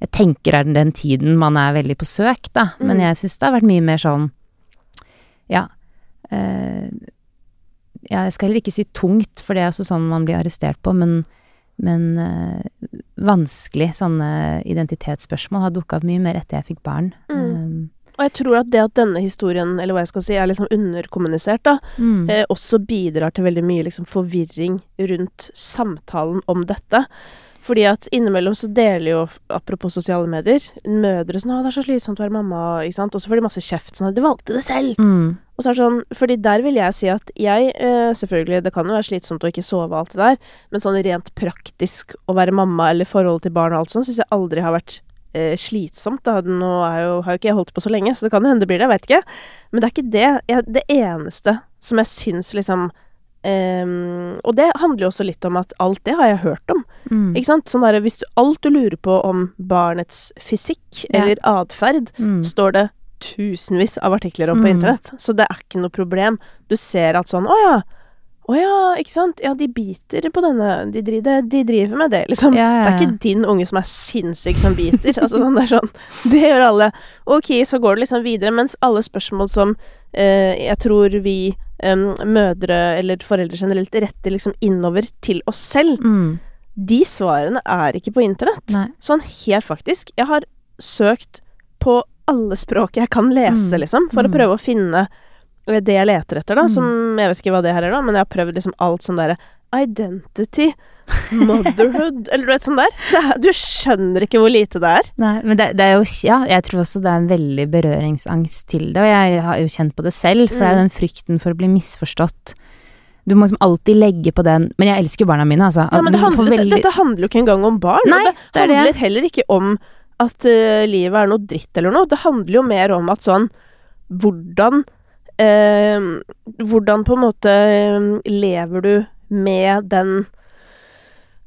S2: jeg tenker er den tiden man er veldig på søk, da. Men
S1: Mm.
S2: jeg syns det har vært mye mer sånn, ja Øh, Ja, jeg skal heller ikke si tungt, for det er også sånn man blir arrestert på, men men øh, vanskelig sånne identitetsspørsmål har dukka opp mye mer etter jeg fikk barn.
S1: Mm. Og jeg tror at det at denne historien, eller hva jeg skal si, er liksom underkommunisert, da,
S2: Um, mm.
S1: eh, også bidrar til veldig mye liksom forvirring rundt samtalen om dette. Fordi at innimellom så deler jo, apropos sosiale medier, mødre sånn 'Å, det er så slitsomt å være mamma', ikke sant. Og så får de masse kjeft sånn 'Du valgte det selv'.
S2: Mm.
S1: Og så er det sånn, fordi der vil jeg si at jeg, eh, selvfølgelig, det kan jo være slitsomt å ikke sove og alt det der, men sånn rent praktisk å være mamma eller forholdet til barn og alt sånt, syns jeg aldri har vært eh, slitsomt. Da. Nå jo, har jo ikke jeg holdt på så lenge, så det kan jo hende det blir det, jeg vet ikke. Men det er ikke det. Jeg, det eneste som jeg syns liksom Um, Og det handler jo også litt om at alt det har jeg hørt om.
S2: Mm.
S1: Ikke sant? Sånn der, hvis du, alt du lurer på om barnets fysikk
S2: Ja.
S1: eller atferd,
S2: Mm.
S1: står det tusenvis av artikler om på
S2: Mm.
S1: internett. Så det er ikke noe problem. Du ser at sånn Å ja. Å ja, ikke sant. Ja, de biter på denne De driver, de driver med det, liksom.
S2: Ja, ja,
S1: Det er ikke din unge som er sinnssyk som biter. altså sånn, det er sånn Det gjør alle. Ok, så går det liksom videre, mens alle spørsmål som eh, jeg tror vi eh, mødre eller foreldre generelt retter liksom innover til oss selv,
S2: Mm.
S1: de svarene er ikke på internett.
S2: Nei.
S1: Sånn helt faktisk. Jeg har søkt på alle språk jeg kan lese,
S2: Mm.
S1: liksom, for å
S2: Mm.
S1: prøve å finne det jeg leter etter, da,
S2: Mm.
S1: som Jeg vet ikke hva det her er, da, men jeg har prøvd liksom alt sånn derre Identity, motherhood Eller du vet sånn der. Er, du skjønner ikke hvor lite det er.
S2: Nei, men det, det er jo Ja, jeg tror også det er en veldig berøringsangst til det, og jeg har jo kjent på det selv, for det er jo
S1: Mm.
S2: den frykten for å bli misforstått. Du må liksom alltid legge på den Men jeg elsker barna mine, altså.
S1: Ja, men det handler,
S2: veldig-
S1: dette handler jo ikke engang om barn.
S2: Nei,
S1: og det,
S2: det handler det.
S1: heller ikke om at uh, livet er noe dritt eller noe. Det handler jo mer om at sånn Hvordan eh, Hvordan på en måte eh, lever du med den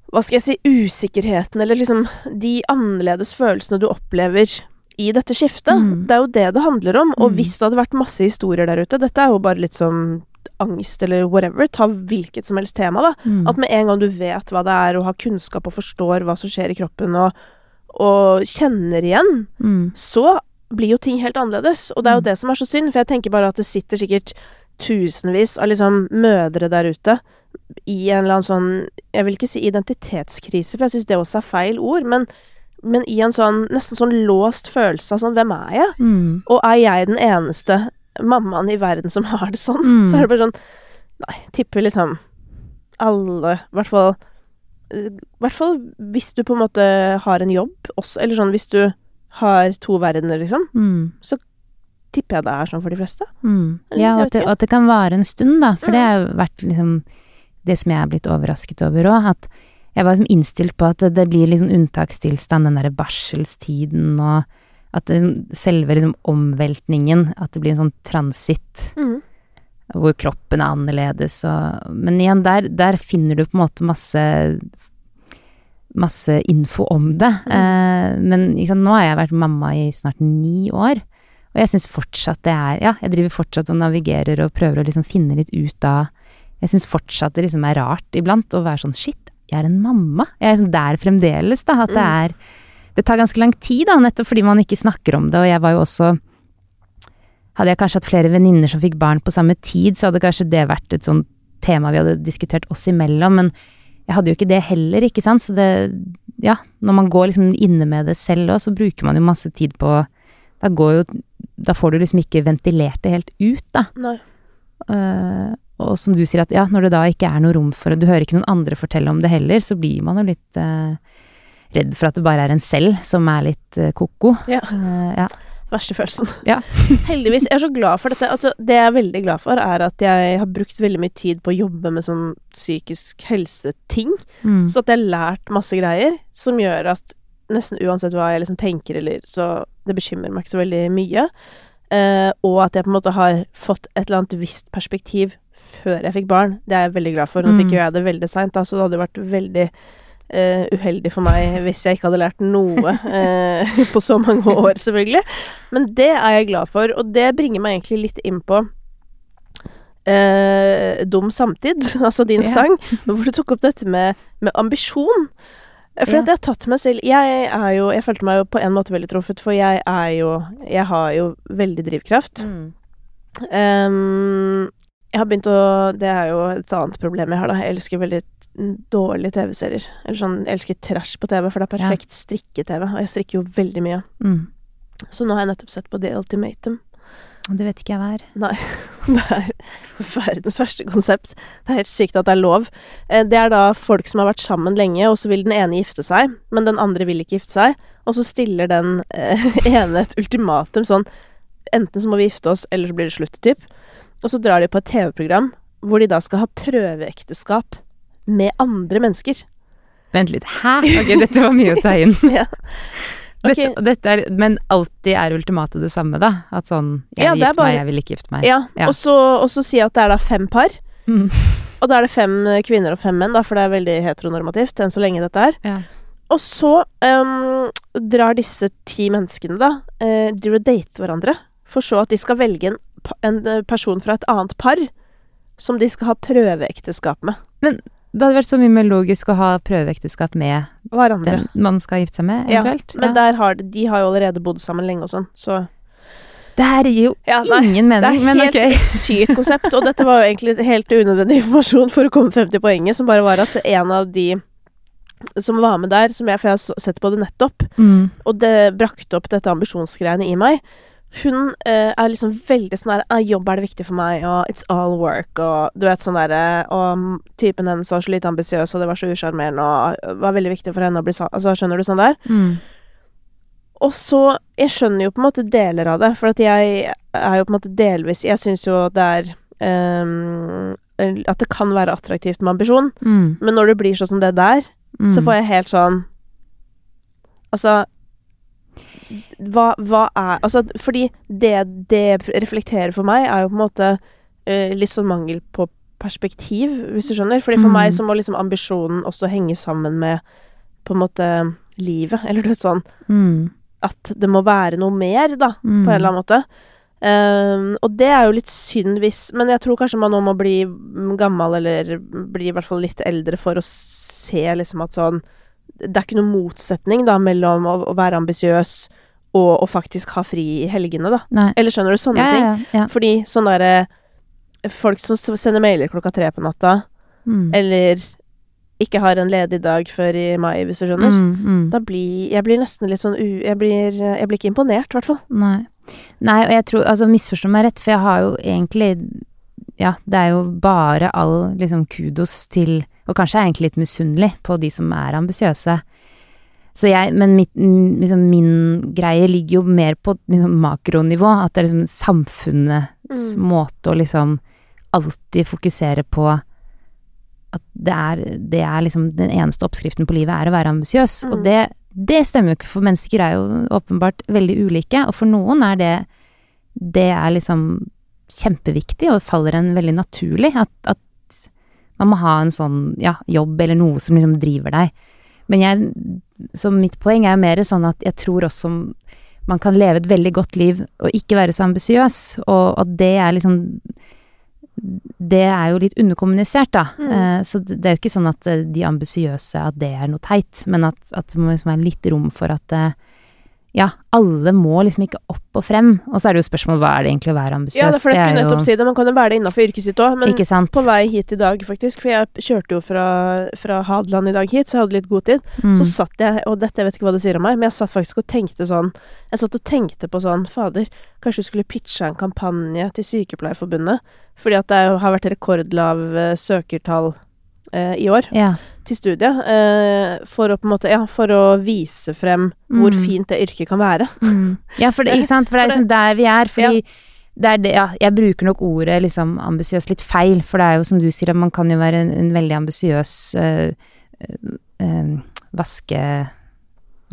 S1: Hva skal jeg si Usikkerheten, eller liksom de annerledes følelsene du opplever i dette skiftet.
S2: Mm.
S1: Det er jo det det handler om. Og
S2: Mm.
S1: hvis det hadde vært masse historier der ute Dette er jo bare litt som angst eller whatever. Ta hvilket som helst tema, da.
S2: Mm.
S1: At med en gang du vet hva det er, og har kunnskap og forstår hva som skjer i kroppen, og, og kjenner igjen,
S2: mm.
S1: så blir jo ting helt annerledes. Og det er jo
S2: Mm.
S1: det som er så synd, for jeg tenker bare at det sitter sikkert tusenvis av liksom mødre der ute i en eller annen sånn Jeg vil ikke si identitetskrise, for jeg syns det også er feil ord, men, men i en sånn nesten sånn låst følelse av sånn Hvem er jeg?
S2: Mm.
S1: Og er jeg den eneste mammaen i verden som har det sånn?
S2: Mm.
S1: Så er det bare sånn Nei, tipper liksom alle, i hvert fall I hvert fall hvis du på en måte har en jobb også, eller sånn hvis du har to verdener, liksom,
S2: Mm.
S1: tipper jeg det er sånn for de fleste.
S2: Mm. Ja, og at det, og at det kan vare en stund, da. For det
S1: Mm.
S2: har vært liksom det som jeg er blitt overrasket over òg. At jeg var liksom innstilt på at det, det blir liksom unntakstilstand, den derre barselstiden og at det, selve liksom omveltningen, at det blir en sånn transitt hvor kroppen er annerledes og Men igjen, der, der finner du på en måte masse masse info om det.
S1: Mm.
S2: Eh, men sant, nå har jeg vært mamma i snart ni år, og jeg syns fortsatt det er Ja, jeg driver fortsatt og navigerer og prøver å liksom finne litt ut av Jeg syns fortsatt det liksom er rart iblant å være sånn Shit, jeg er en mamma. Jeg er liksom der fremdeles, da. At det
S1: Mm.
S2: er Det tar ganske lang tid, da, nettopp fordi man ikke snakker om det, og jeg var jo også hadde jeg kanskje hatt flere venninner som fikk barn på samme tid, så hadde kanskje det vært et sånt tema vi hadde diskutert oss imellom, men jeg hadde jo ikke det heller, ikke sant, så det Ja, når man går liksom inne med det selv òg, så bruker man jo masse tid på Da går jo Da får du liksom ikke ventilert det helt ut, da.
S1: Nei.
S2: Uh, og som du sier at ja, når det da ikke er noe rom for du hører ikke noen andre fortelle om det heller, så blir man jo litt uh, redd for at det bare er en selv som er litt uh, ko-ko.
S1: Ja.
S2: Uh, ja.
S1: Verste følelsen.
S2: Ja.
S1: Heldigvis. Jeg er så glad for dette. Altså, det jeg er veldig glad for, er at jeg har brukt veldig mye tid på å jobbe med sånn psykisk helseting.
S2: Mm.
S1: Så at jeg har lært masse greier som gjør at nesten uansett hva jeg liksom tenker eller Så det bekymrer meg ikke så veldig mye. Eh, og at jeg på en måte har fått et eller annet visst perspektiv før jeg fikk barn. Det er jeg veldig glad for. Nå
S2: Mm.
S1: fikk jo jeg det veldig seint, så det hadde jo vært veldig eh, uheldig for meg hvis jeg ikke hadde lært noe uh, på så mange år, selvfølgelig. Men det er jeg glad for, og det bringer meg egentlig litt inn på uh, Dum samtid, altså din
S2: Ja.
S1: sang, hvor du tok opp dette med, med ambisjon. For
S2: Ja.
S1: det har tatt meg selv Jeg er jo Jeg følte meg jo på en måte veldig truffet, for jeg er jo Jeg har jo veldig drivkraft.
S2: Mm.
S1: Um, jeg har begynt å Det er jo et annet problem jeg har, da. Jeg elsker veldig dårlige TV-serier. Eller sånn Jeg elsker trash på TV, for det er
S2: Ja.
S1: perfekt strikke-TV. Og jeg strikker jo veldig mye.
S2: Mm.
S1: Så nå har jeg nettopp sett på The Ultimatum.
S2: Det vet ikke jeg hva er.
S1: Nei. Det er verdens verste konsept. Det er helt sykt at det er lov. Eh, Det er da folk som har vært sammen lenge, og så vil den ene gifte seg, men den andre vil ikke gifte seg. Og så stiller den eh, ene et ultimatum sånn Enten så må vi gifte oss, eller så blir det slutt, typ. Og så drar de på et TV-program hvor de da skal ha prøveekteskap med andre mennesker.
S2: Vent litt. Hæ? Ok, dette var mye å ta inn.
S1: Ja. Ok.
S2: Dette, dette er, men alltid er ultimatet det samme, da? At sånn Jeg
S1: Ja,
S2: vil gifte
S1: bare...
S2: meg, jeg vil ikke gifte meg.
S1: Ja,
S2: Ja.
S1: Og, så, og så si at det er da fem par.
S2: Mm.
S1: Og da er det fem kvinner og fem menn, da, for det er veldig heteronormativt enn så lenge dette er.
S2: Ja.
S1: Og så um, drar disse ti menneskene, da, uh, driver og dater hverandre. For så at de skal velge en, en eh, person fra et annet par som de skal ha prøveekteskap med.
S2: Det hadde vært så mye mer logisk å ha prøveekteskap med
S1: Hverandre.
S2: den man skal gifte seg med,
S1: Ja,
S2: eventuelt.
S1: Men der har de, de har jo allerede bodd sammen lenge og sånn, så
S2: Det her gir jo
S1: ja, nei,
S2: ingen
S1: Det er
S2: men
S1: helt
S2: ok.
S1: sykt konsept, og dette var jo egentlig helt unødvendig informasjon for å komme frem til poenget, som bare var at en av de som var med der, som jeg, for jeg har sett på det nettopp,
S2: Mm.
S1: og det brakte opp dette ambisjonsgreiene i meg. Hun eh, er liksom veldig sånn der ah, 'Jobb er det viktig for meg', og 'it's all work', og du vet sånn derre Og mm, typen hennes var så lite ambisiøs, og det var så usjarmerende, og var veldig viktig for henne å bli sa... Altså, skjønner du sånn der?
S2: Mm.
S1: Og så Jeg skjønner jo på en måte deler av det, for at jeg er jo på en måte delvis Jeg syns jo det er um, At det kan være attraktivt med ambisjon,
S2: Mm.
S1: men når det blir sånn som det der,
S2: Mm.
S1: så får jeg helt sånn Altså hva, hva er Altså, fordi det det reflekterer for meg, er jo på en måte uh, litt sånn mangel på perspektiv, hvis du skjønner. Fordi for
S2: Mm.
S1: meg så må liksom ambisjonen også henge sammen med på en måte livet, eller du vet sånn
S2: Mm.
S1: At det må være noe mer, da,
S2: Mm.
S1: på en eller annen måte. Um, og det er jo litt synd hvis Men jeg tror kanskje man nå må bli gammel, eller bli i hvert fall litt eldre, for å se liksom at sånn Det er ikke noen motsetning, da, mellom å, å være ambisiøs og å faktisk ha fri i helgene, da.
S2: Nei.
S1: Eller skjønner du sånne
S2: Ja,
S1: ting?
S2: ja, ja.
S1: Fordi sånn derre Folk som sender mailer klokka tre på natta,
S2: Mm.
S1: eller ikke har en ledig dag før i mai, hvis du skjønner.
S2: Mm, mm.
S1: Da blir Jeg blir nesten litt sånn u... Jeg blir, jeg blir ikke imponert, i hvert fall.
S2: Nei. Nei, og jeg tror Altså, misforstå meg rett, for jeg har jo egentlig Ja, det er jo bare all liksom kudos til Og kanskje er jeg egentlig litt misunnelig på de som er ambisiøse. Så jeg Men mitt, liksom min greie ligger jo mer på liksom makronivå. At det er liksom samfunnets
S1: Mm.
S2: måte å liksom alltid fokusere på at det er, det er liksom den eneste oppskriften på livet er å være ambisiøs.
S1: Mm.
S2: Og det, det stemmer jo ikke, for mennesker er jo åpenbart veldig ulike. Og for noen er det Det er liksom kjempeviktig, og faller en veldig naturlig. At, at man må ha en sånn ja, jobb eller noe som liksom driver deg. Men jeg Så mitt poeng er jo mer sånn at jeg tror også man kan leve et veldig godt liv og ikke være så ambisiøs, og at det er liksom det er jo litt underkommunisert, da.
S1: Mm.
S2: Eh, så det, det er jo ikke sånn at eh, de ambisiøse, at det er noe teit, men at, at det må liksom være litt rom for at eh, ja, alle må liksom ikke opp og frem. Og så er det jo spørsmål hva er det egentlig å være ambisiøs?
S1: Ja, for jeg skulle nettopp si det. Man kan jo være det innafor yrket sitt òg, men på vei hit i dag, faktisk, for jeg kjørte jo fra, fra Hadeland i dag hit, så jeg hadde litt god tid.
S2: Mm.
S1: Så satt jeg, og dette jeg vet ikke hva det sier om meg, men jeg satt faktisk og tenkte sånn Jeg satt og tenkte på sånn Fader, kanskje du skulle pitcha en kampanje til Sykepleierforbundet? Fordi at det har vært rekordlav eh, søkertall eh, i år
S2: Ja.
S1: Til studiet. Eh, for å på en måte Ja, for å vise frem hvor
S2: Mm.
S1: fint det yrket kan være.
S2: Mm. Ja, for det, ikke sant? For det er liksom der vi er. Fordi det er det, ja, jeg bruker nok ordet liksom ambisiøs litt feil, for det er jo som du sier, at man kan jo være en, en veldig ambisiøs øh, øh, vaske...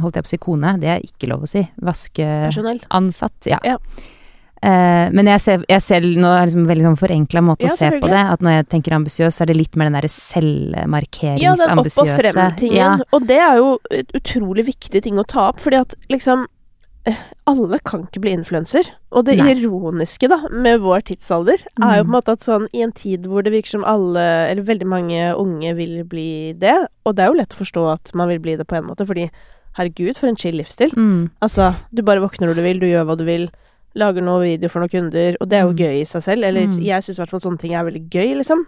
S2: Holdt jeg på å si kone? Det er ikke lov å si. Vaskeansatt, ja.
S1: Ja.
S2: Eh, men jeg ser, jeg ser nå er det liksom en veldig sånn forenkla måte
S1: Ja,
S2: å se på det. At når jeg tenker ambisiøs, så er det litt mer den derre
S1: Ja, den opp og
S2: selvmarkeringsambisiøse.
S1: frem-tingen.
S2: Ja.
S1: Og det er jo et utrolig viktig ting å ta opp, fordi at liksom eh, alle kan ikke bli influenser. Og det
S2: Nei.
S1: ironiske, da, med vår tidsalder, er jo på en
S2: Mm.
S1: måte at sånn i en tid hvor det virker som alle, eller veldig mange unge vil bli det, og det er jo lett å forstå at man vil bli det på en måte, fordi herregud, for en chill livsstil.
S2: Mm.
S1: Altså, du bare våkner når du vil, du gjør hva du vil, lager noe video for noen kunder, og det er jo
S2: Mm.
S1: gøy i seg selv. Eller
S2: Mm.
S1: jeg syns i hvert fall sånne ting er veldig gøy, liksom.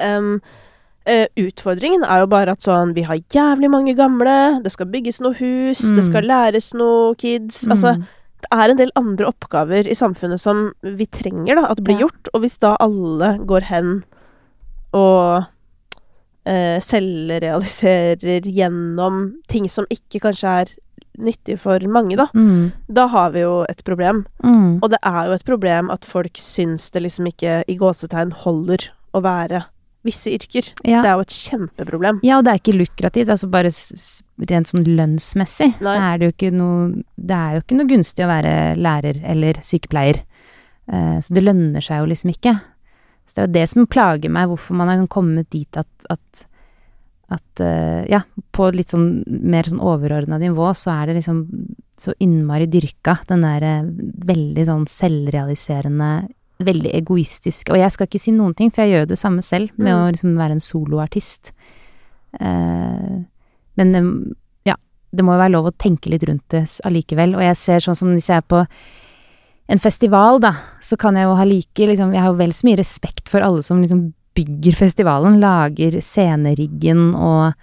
S1: Um, uh, utfordringen er jo bare at sånn Vi har jævlig mange gamle, det skal bygges noe hus, det
S2: Mm.
S1: skal læres noe kids. Altså,
S2: Mm.
S1: det er en del andre oppgaver i samfunnet som vi trenger da, at blir
S2: Ja.
S1: gjort, og hvis da alle går hen og eh, selvrealiserer gjennom ting som ikke kanskje er nyttig for mange, da,
S2: Mm.
S1: da har vi jo et problem.
S2: Mm.
S1: Og det er jo et problem at folk syns det liksom ikke i gåsetegn holder å være visse yrker.
S2: Ja.
S1: Det er jo et kjempeproblem.
S2: Ja, og det er ikke lukrativt. Altså bare rent sånn lønnsmessig, så er det jo ikke noe Det er jo ikke noe gunstig å være lærer eller sykepleier. Eh, så det lønner seg jo liksom ikke. Så det er jo det som plager meg, hvorfor man har kommet dit at, at at uh, ja, på litt sånn mer sånn overordna nivå, så er det liksom så innmari dyrka, den derre veldig sånn selvrealiserende, veldig egoistiske Og jeg skal ikke si noen ting, for jeg gjør det samme selv, med
S1: Mm.
S2: å liksom være en soloartist. Uh, men um, ja, det må jo være lov å tenke litt rundt det allikevel. Og jeg ser sånn som hvis jeg er på en festival, da, så kan jeg jo ha like liksom Jeg har jo vel så mye respekt for alle som liksom bygger festivalen, lager sceneriggen og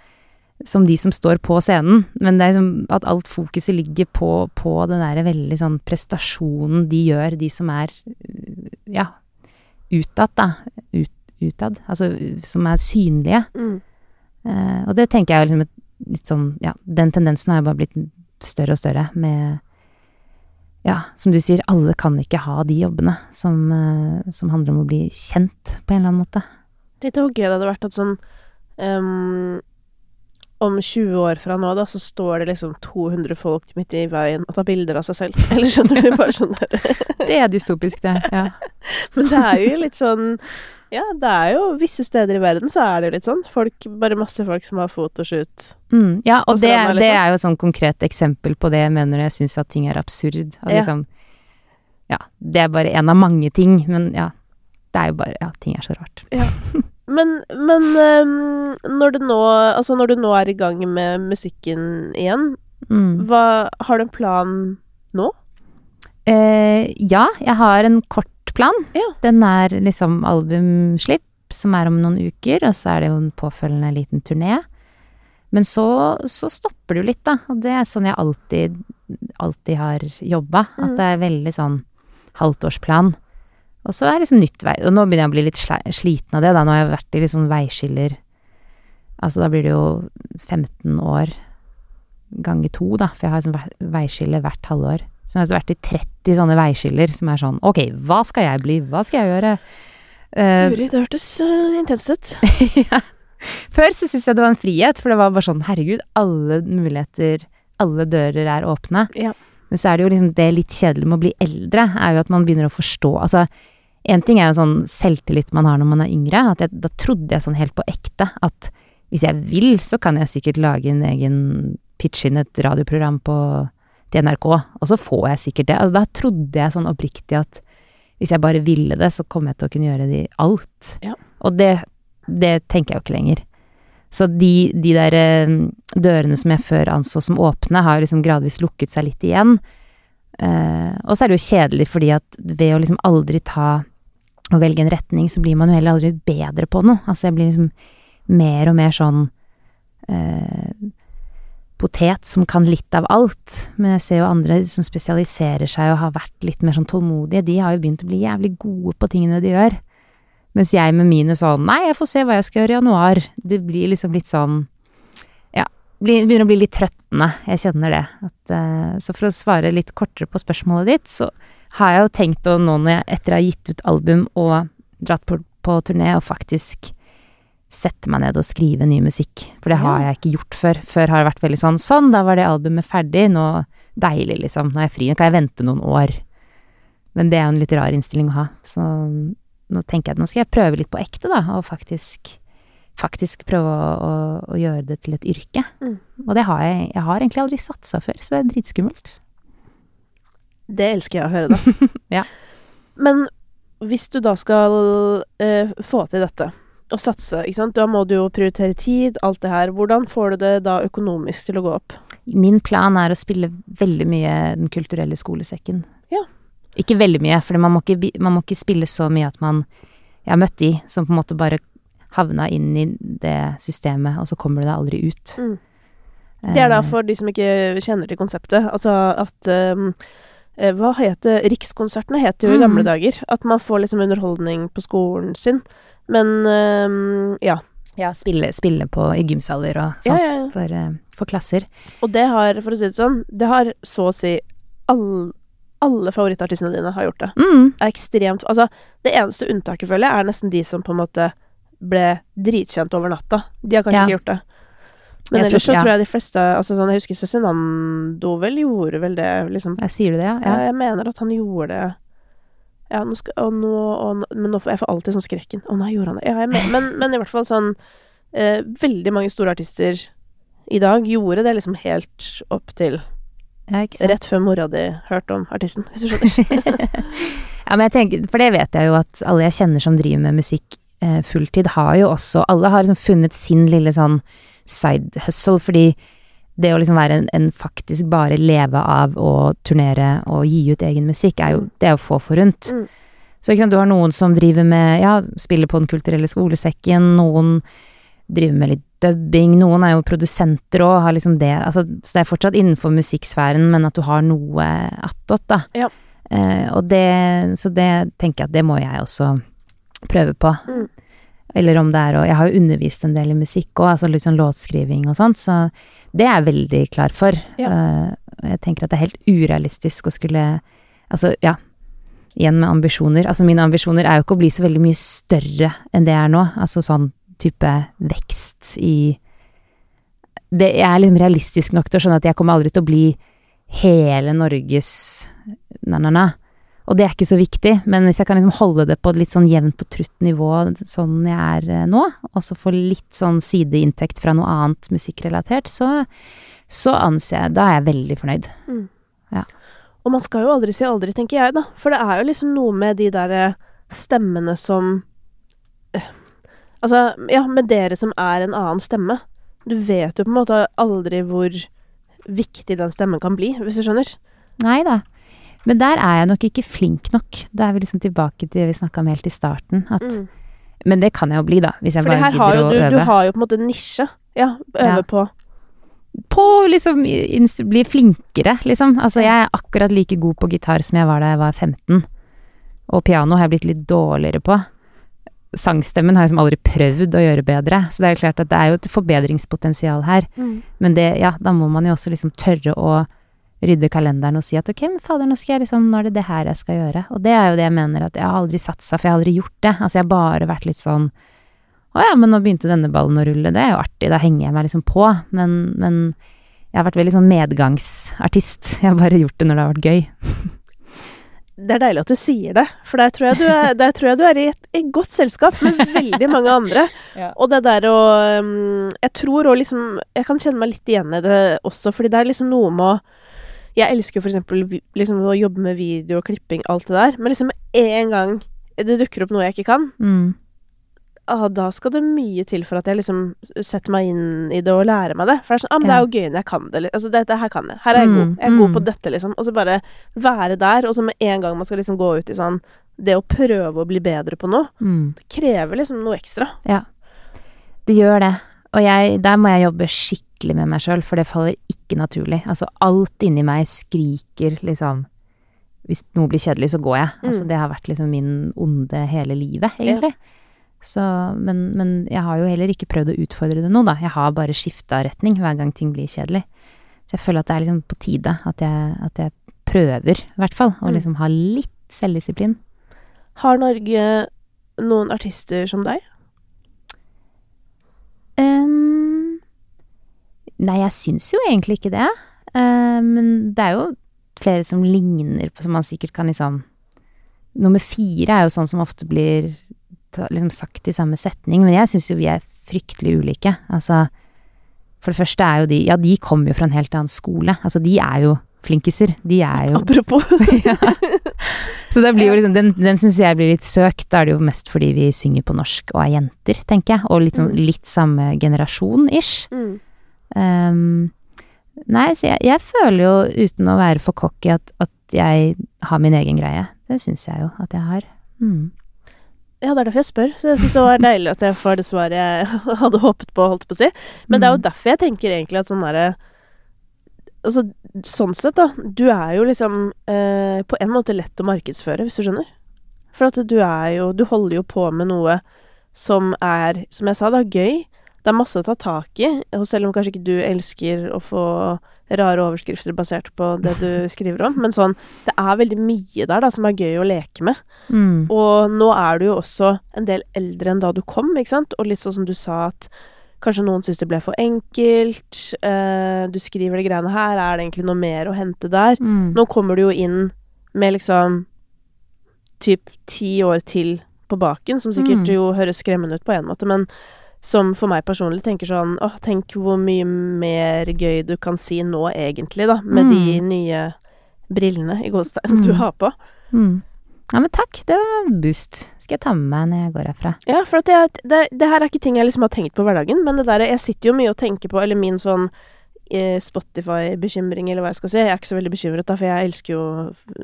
S2: som de som står på scenen, men det er liksom at alt fokuset ligger på, på den derre veldig sånn prestasjonen de gjør, de som er ja, utad, da. Ut, utad. Altså som er synlige.
S1: Mm.
S2: Uh, og det tenker jeg er liksom et litt sånn Ja, den tendensen har jo bare blitt større og større med Ja, som du sier, alle kan ikke ha de jobbene som, eh, som handler om å bli kjent på en eller annen måte.
S1: Tenk deg hvor gøy det hadde vært at sånn um, Om 20 år fra nå, da, så står det liksom 200 folk midt i veien og tar bilder av seg selv. Eller skjønner du? Bare sånn der.
S2: Det er dystopisk, det. Ja.
S1: Men det er jo litt sånn Ja, det er jo visse steder i verden så er det jo litt sånn. Folk, bare masse folk som har fotoshoot.
S2: Mm, ja, og
S1: Og
S2: det,
S1: stranda,
S2: det
S1: liksom.
S2: er jo et sånn konkret eksempel på det jeg mener jeg syns at ting er absurd. At
S1: Ja.
S2: liksom Ja, det er bare en av mange ting, men ja. Det er jo bare Ja, ting er så rart.
S1: Men, men um, når, du nå, altså når du nå er i gang med musikken igjen,
S2: Mm.
S1: hva Har du en plan nå?
S2: Eh, ja, jeg har en kort plan.
S1: Ja.
S2: Den er liksom albumslipp, som er om noen uker, og så er det jo en påfølgende liten turné. Men så, så stopper det jo litt, da. Og det er sånn jeg alltid, alltid har jobba.
S1: Mm.
S2: At det er veldig sånn halvtårsplan. Og så er det liksom nytt vei Og nå begynner jeg å bli litt sliten av det, da. Nå har jeg vært i litt sånn veiskiller Altså da blir det jo 15 år ganger to, da. For jeg har liksom veiskille hvert halvår. Så jeg har vært i 30 sånne veiskiller som er sånn Ok, hva skal jeg bli? Hva skal jeg gjøre?
S1: Guri, det hørtes uh, intenst ut.
S2: ja. Før så syntes jeg det var en frihet, for det var bare sånn herregud, alle muligheter, alle dører er åpne.
S1: Ja.
S2: Men så er det jo liksom det litt kjedelige med å bli eldre, er jo at man begynner å forstå Altså, en ting er jo sånn selvtillit man har når man er yngre, at jeg, da trodde jeg sånn helt på ekte at hvis jeg vil, så kan jeg sikkert lage en egen pitch inn et radioprogram på, til NRK, og så får jeg sikkert det. Altså, da trodde jeg sånn oppriktig at hvis jeg bare ville det, så kom jeg til å kunne gjøre det i alt.
S1: Ja.
S2: Og det, det tenker jeg jo ikke lenger. Så de, de der eh, dørene som jeg før anså som åpne, har liksom gradvis lukket seg litt igjen. Eh, og så er det jo kjedelig fordi at ved å liksom aldri ta og velge en retning, så blir man jo heller aldri bedre på noe. Altså jeg blir liksom mer og mer sånn eh, potet som kan litt av alt. Men jeg ser jo andre som spesialiserer seg og har vært litt mer sånn tålmodige, de har jo begynt å bli jævlig gode på tingene de gjør. Mens jeg med mine sånn Nei, jeg får se hva jeg skal gjøre i januar. Det blir liksom litt sånn Ja, begynner å bli litt trøttende. Jeg kjenner det. At, uh, så for å svare litt kortere på spørsmålet ditt, så har jeg jo tenkt å nå når jeg etter å ha gitt ut album og dratt på, på turné og faktisk sette meg ned og skrive ny musikk. For det har jeg ikke gjort før. Før har det vært veldig sånn Sånn, da var det albumet ferdig. Nå Deilig, liksom. Nå er jeg fri. Nå kan jeg vente noen år. Men det er jo en litt rar innstilling å ha. Så nå tenker jeg at nå skal jeg prøve litt på ekte, da, og faktisk Faktisk prøve å, å, å gjøre det til et yrke.
S1: Mm.
S2: Og det har jeg Jeg har egentlig aldri satsa før, så det er dritskummelt.
S1: Det elsker jeg å høre, da.
S2: Ja.
S1: Men hvis du da skal eh, få til dette, og satse, ikke sant, da må du jo prioritere tid, alt det her. Hvordan får du det da økonomisk til å gå opp?
S2: Min plan er å spille veldig mye Den kulturelle skolesekken.
S1: Ja.
S2: Ikke veldig mye, for man, man må ikke spille så mye at man Jeg har møtt de som på en måte bare havna inn i det systemet, og så kommer du deg aldri ut.
S1: Mm. Det er da
S2: Eh,
S1: for de som ikke kjenner til konseptet. Altså at um, Hva heter Rikskonsertene het jo i
S2: Mm.
S1: gamle dager. At man får liksom underholdning på skolen sin. Men um, ja.
S2: Ja, spille, spille på i gymsaler og sånt
S1: ja, ja.
S2: For, eh, for klasser.
S1: Og det har, for å si det sånn, det har så å si all, alle favorittartistene dine har gjort det.
S2: Mm.
S1: er ekstremt Altså, det eneste unntaket, føler jeg, er nesten de som på en måte ble dritkjent over natta. De har kanskje
S2: Ja.
S1: ikke gjort det. Men
S2: Jeg tror-
S1: ellers så
S2: ja.
S1: tror jeg de fleste Altså sånn, jeg husker Cezinando vel gjorde vel det, liksom.
S2: Jeg sier du det, ja?
S1: Ja. Jeg mener at han gjorde det Ja, nå skal Og nå og, Men nå får jeg får alltid sånn skrekken. Å nei, gjorde han det? Ja, jeg men, men, men i hvert fall sånn eh, Veldig mange store artister i dag gjorde det liksom helt opp til
S2: ja
S1: rett før mora di hørte om artisten, hvis du skjønner.
S2: Ja, men jeg tenker, for det vet jeg jo at alle jeg kjenner som driver med musikk eh, fulltid, har jo også Alle har liksom funnet sin lille sånn side hustle, fordi det å liksom være en, en faktisk bare leve av å turnere og gi ut egen musikk, er jo, det er jo få forunt.
S1: Mm.
S2: Så du har noen som driver med, ja, spiller på Den kulturelle skolesekken, noen driver med litt dubbing, noen er jo produsenter òg, har liksom det, altså, så det er fortsatt innenfor musikksfæren, men at du har noe attåt, da.
S1: Ja.
S2: Eh, og det, så det tenker jeg at det må jeg også prøve på.
S1: Mm.
S2: Eller om det er å Jeg har jo undervist en del i musikk òg, altså litt sånn låtskriving og sånt, så det er jeg veldig klar for.
S1: Ja.
S2: Eh, jeg tenker at det er helt urealistisk å skulle Altså, ja. Igjen med ambisjoner. Altså mine ambisjoner er jo ikke å bli så veldig mye større enn det jeg er nå. Altså sånn type vekst i det, Jeg er liksom realistisk nok til å skjønne at jeg kommer aldri til å bli hele Norges na-na-na. Og det er ikke så viktig, men hvis jeg kan liksom holde det på et litt sånn jevnt og trutt nivå sånn jeg er eh, nå, og så få litt sånn sideinntekt fra noe annet musikkrelatert, så, så anser jeg Da er jeg veldig fornøyd.
S1: Og man skal jo aldri si aldri, tenker jeg, da. For det er jo liksom noe med de der eh, stemmene som Altså, ja, med dere som er en annen stemme. Du vet jo på en måte aldri hvor viktig den stemmen kan bli, hvis du skjønner.
S2: Nei da. Men der er jeg nok ikke flink nok. Da er vi liksom tilbake til det vi snakka om helt i starten. At,
S1: Mm.
S2: Men det kan jeg jo bli, da, hvis jeg
S1: Fordi
S2: bare gidder å
S1: du,
S2: øve.
S1: du har jo på en måte nisje. Ja, øve
S2: Ja.
S1: på.
S2: på liksom bli flinkere, liksom. Altså, jeg er akkurat like god på gitar som jeg var da jeg var 15. Og piano har jeg blitt litt dårligere på. Sangstemmen har jeg liksom aldri prøvd å gjøre bedre, så det er jo klart at det er jo et forbedringspotensial her. Men det, ja, da må man jo også liksom tørre å rydde kalenderen og si at ok, men fader, nå skal jeg liksom, nå er det det her jeg skal gjøre. Og det er jo det jeg mener at jeg har aldri satsa, for jeg har aldri gjort det. Altså jeg har bare vært litt sånn å ja, men nå begynte denne ballen å rulle, det er jo artig, da henger jeg meg liksom på. Men, men jeg har vært veldig sånn medgangsartist. Jeg har bare gjort det når det har vært gøy.
S1: Det er deilig at du sier det, for der tror jeg du er, jeg du er i et, et godt selskap med veldig mange andre.
S2: Ja.
S1: Og det der å um, Jeg tror òg liksom Jeg kan kjenne meg litt igjen i det også, fordi det er liksom noe med å Jeg elsker jo for eksempel liksom å jobbe med video og klipping, alt det der, men liksom med en gang det dukker opp noe jeg ikke kan,
S2: Mm.
S1: Ah, da skal det mye til for at jeg liksom setter meg inn i det og lærer meg det. For det er sånn, ah, men det er jo gøy når jeg kan det. Altså, dette her kan jeg. Her er jeg god.
S2: Mm,
S1: Jeg er god
S2: mm.
S1: på dette, liksom. Og så bare være der, og så med en gang man skal liksom gå ut i sånn Det å prøve å bli bedre på noe,
S2: Mm.
S1: det krever liksom noe ekstra.
S2: Det gjør det. Og jeg, der må jeg jobbe skikkelig med meg sjøl, for det faller ikke naturlig. Altså alt inni meg skriker liksom Hvis noe blir kjedelig, så går jeg. Altså
S1: Mm.
S2: det har vært liksom min onde hele livet, egentlig. Så, men, men jeg har jo heller ikke prøvd å utfordre det nå, da. Jeg har bare skifta retning hver gang ting blir kjedelig. Så jeg føler at det er liksom på tide at jeg, at jeg prøver, i hvert fall. Å
S1: Mm.
S2: liksom ha litt selvdisiplin.
S1: Har Norge noen artister som deg?
S2: Um, nei, jeg syns jo egentlig ikke det. Ehm, men det er jo flere som ligner på, som man sikkert kan liksom Nummer fire er jo sånn som ofte blir liksom sagt i samme setning, men jeg syns jo vi er fryktelig ulike. Altså, for det første er jo de Ja, de kommer jo fra en helt annen skole. Altså, de er jo flinkiser. De er jo
S1: Apropos.
S2: ja. Så det blir jo liksom, den, den syns jeg blir litt søkt. Da er det jo mest fordi vi synger på norsk og er jenter, tenker jeg. Og litt, sånn,
S1: Mm.
S2: litt samme generasjon-ish.
S1: Mm.
S2: Um, nei, så jeg, jeg føler jo, uten å være for cocky, at, at jeg har min egen greie. Det syns jeg jo at jeg har. Mm.
S1: Ja, det er derfor jeg spør. Så jeg syns det var deilig at jeg får det svaret jeg hadde håpet på, holdt på å si. Men det er jo
S2: Mm.
S1: derfor jeg tenker egentlig at sånn derre Altså, sånn sett, da. Du er jo liksom eh, på en måte lett å markedsføre, hvis du skjønner. For at du er jo Du holder jo på med noe som er, som jeg sa, da, gøy. Det er masse å ta tak i, og selv om kanskje ikke du elsker å få rare overskrifter basert på det du skriver om, men sånn Det er veldig mye der da som er gøy å leke med.
S2: Mm.
S1: Og nå er du jo også en del eldre enn da du kom, ikke sant? Og litt sånn som du sa at kanskje noen syns det ble for enkelt. Eh, du skriver de greiene her, er det egentlig noe mer å hente der?
S2: Mm.
S1: Nå kommer du jo inn med liksom typ ti år til på baken, som sikkert
S2: Mm.
S1: jo høres skremmende ut på en måte, men som for meg personlig tenker sånn åh, tenk hvor mye mer gøy du kan si nå egentlig, da, med de nye brillene i gåstein du
S2: Mm.
S1: har på.
S2: Mm. Ja, men takk, det var boost. Skal jeg ta med meg når jeg går herfra.
S1: Ja, for jeg, det, det her er ikke ting jeg liksom har tenkt på hverdagen, men det der, jeg sitter jo mye og tenker på, eller min sånn Spotify-bekymring, eller hva jeg skal si. Jeg er ikke så veldig bekymret, da, for jeg elsker jo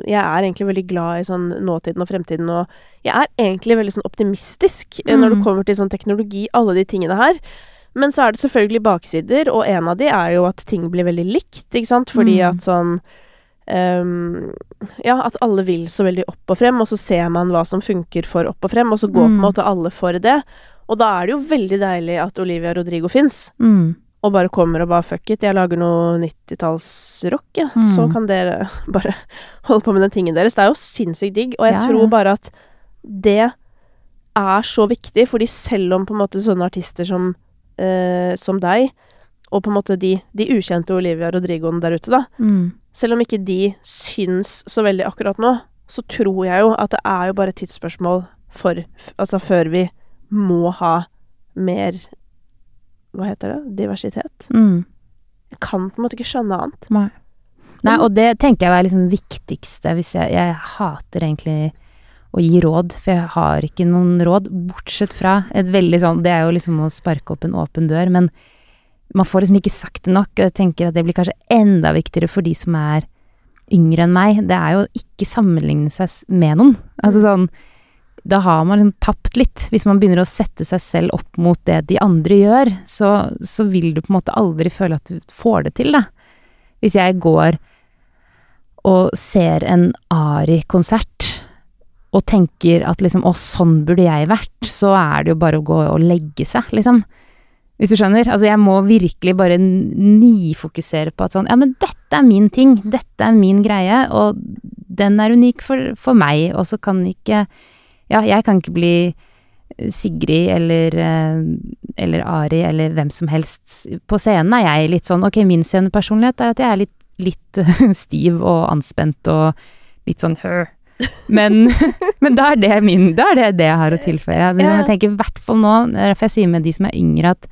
S1: Jeg er egentlig veldig glad i sånn nåtiden og fremtiden, og jeg er egentlig veldig sånn optimistisk mm. når det
S2: Mm.
S1: kommer til sånn teknologi, alle de tingene her. Men så er det selvfølgelig baksider, og en av de er jo at ting blir veldig likt, ikke sant, fordi
S2: Mm.
S1: at sånn Um, ja, at alle vil så veldig opp og frem, og så ser man hva som funker for opp og frem, og så går på en
S2: Mm.
S1: måte alle for det. Og da er det jo veldig deilig at Olivia Rodrigo fins,
S2: Mm.
S1: Og bare kommer og bare fuck it, jeg lager noe 90-tallsrock, ja. Så
S2: Mm.
S1: kan dere bare holde på med den tingen deres. Det er jo sinnssykt digg, og jeg
S2: Ja,
S1: tror bare at det er så viktig, fordi selv om på en måte sånne artister som, eh, som deg, og på en måte de, de ukjente Olivia Rodrigoen der ute, da,
S2: Mm.
S1: selv om ikke de syns så veldig akkurat nå, så tror jeg jo at det er jo bare et tidsspørsmål for Altså før vi må ha mer Hva heter det? Diversitet?
S2: Mm.
S1: Jeg kan på en måte ikke skjønne annet.
S2: Nei. Nei, og det tenker jeg er liksom viktigste hvis jeg Jeg hater egentlig å gi råd, for jeg har ikke noen råd, bortsett fra et veldig sånn Det er jo liksom å sparke opp en åpen dør, men man får liksom ikke sagt det nok, og jeg tenker at det blir kanskje enda viktigere for de som er yngre enn meg. Det er jo å ikke sammenligne seg med noen. Altså sånn Da har man liksom tapt litt. Hvis man begynner å sette seg selv opp mot det de andre gjør, så, så vil du på en måte aldri føle at du får det til, da. Hvis jeg går og ser en Ari-konsert og tenker at liksom å, sånn burde jeg vært, så er det jo bare å gå og legge seg, liksom. Hvis du skjønner? Altså, jeg må virkelig bare nifokusere på at sånn, ja, men dette er min ting, dette er min greie, og den er unik for, for meg, og så kan ikke Ja, jeg kan ikke bli Sigrid eller, eh, eller Ari eller hvem som helst. På scenen er jeg litt sånn Ok, min scenepersonlighet er at jeg er litt, litt stiv og anspent og litt sånn hø. Men, men da er det min Da er det det jeg har å tilføye. Altså. Jeg tenker i hvert fall nå, det er derfor jeg sier med de som er yngre, at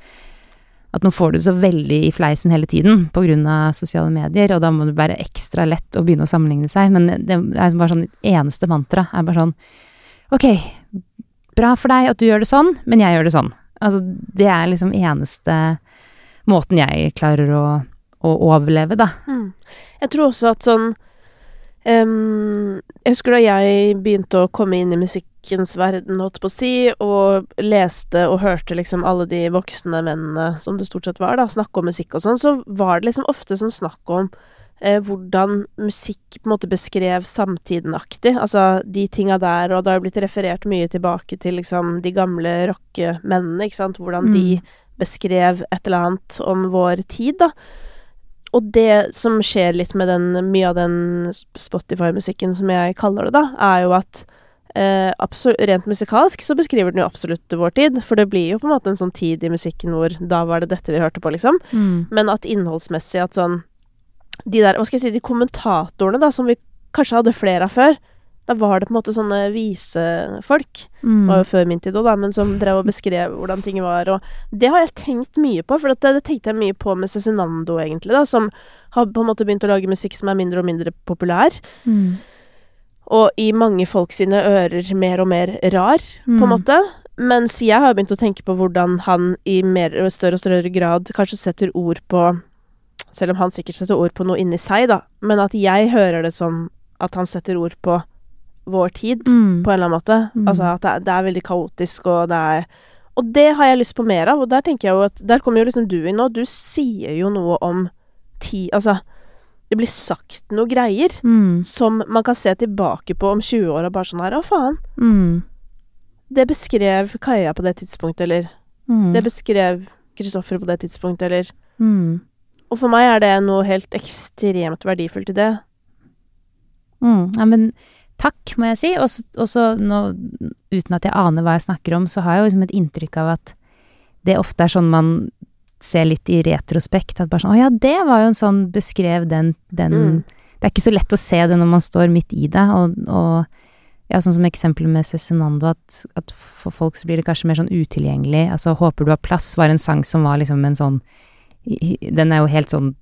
S2: at nå får du så veldig i fleisen hele tiden av sosiale medier, og da må det være ekstra lett å begynne å sammenligne seg. Men det er bare sånn eneste mantra er bare sånn Ok, bra for deg at du gjør det sånn, men jeg gjør det sånn. Altså, det er liksom eneste måten jeg klarer å, å overleve, da.
S1: Mm. Jeg tror også at sånn um, Jeg husker da jeg begynte å komme inn i musikkens verden, holdt på å si, og leste og hørte liksom alle de voksne mennene, som det stort sett var, da, snakke om musikk og sånn, så var det liksom ofte sånn snakk om eh, hvordan musikk på en måte beskrev samtiden-aktig. Altså de tinga der, og det har jo blitt referert mye tilbake til liksom de gamle rockemennene, ikke sant, hvordan de
S2: Mm.
S1: beskrev et eller annet om vår tid, da. Og det som skjer litt med den, mye av den Spotify-musikken som jeg kaller det, da, er jo at eh, rent musikalsk så beskriver den jo absolutt vår tid, for det blir jo på en måte en sånn tid i musikken hvor da var det dette vi hørte på, liksom. Men at innholdsmessig at sånn De der, hva skal jeg si, de kommentatorene, da, som vi kanskje hadde flere av før, da var det på en måte sånne visefolk.
S2: Mm.
S1: Det var jo før min tid òg, da, men som drev og beskrev hvordan ting var, og det har jeg tenkt mye på, for det, det tenkte jeg mye på med Cezinando, egentlig, da, som har på en måte begynt å lage musikk som er mindre og mindre populær,
S2: Mm.
S1: og i mange folk sine ører mer og mer rar, på en
S2: Mm.
S1: måte. Mens jeg har begynt å tenke på hvordan han i mer, større og større grad kanskje setter ord på Selv om han sikkert setter ord på noe inni seg, da. Men at jeg hører det som at han setter ord på vår tid,
S2: Mm.
S1: på en eller annen måte.
S2: Mm.
S1: Altså at det er, det er veldig kaotisk, og det er Og det har jeg lyst på mer av, og der tenker jeg jo at Der kommer jo liksom du inn nå. Du sier jo noe om ti Altså det blir sagt noe greier
S2: Mm.
S1: som man kan se tilbake på om 20 år og bare sånn her Å, faen.
S2: Mm.
S1: Det beskrev Kaja på det tidspunktet, eller
S2: Mm.
S1: Det beskrev Kristoffer på det tidspunktet, eller
S2: mm.
S1: Og for meg er det noe helt ekstremt verdifullt i det.
S2: Mm. Ja, men takk, må jeg si. Og så- uten at jeg aner hva jeg snakker om, så har jeg jo liksom et inntrykk av at det ofte er sånn man ser litt i retrospekt, at bare sånn Å ja, det var jo en sånn beskrev den, den
S1: Mm.
S2: Det er ikke så lett å se det når man står midt i det, og, og ja, sånn som eksempelet med Cezinando, at, at for folk så blir det kanskje mer sånn utilgjengelig. Altså 'Håper du har plass' var en sang som var liksom en sånn Den er jo helt sånn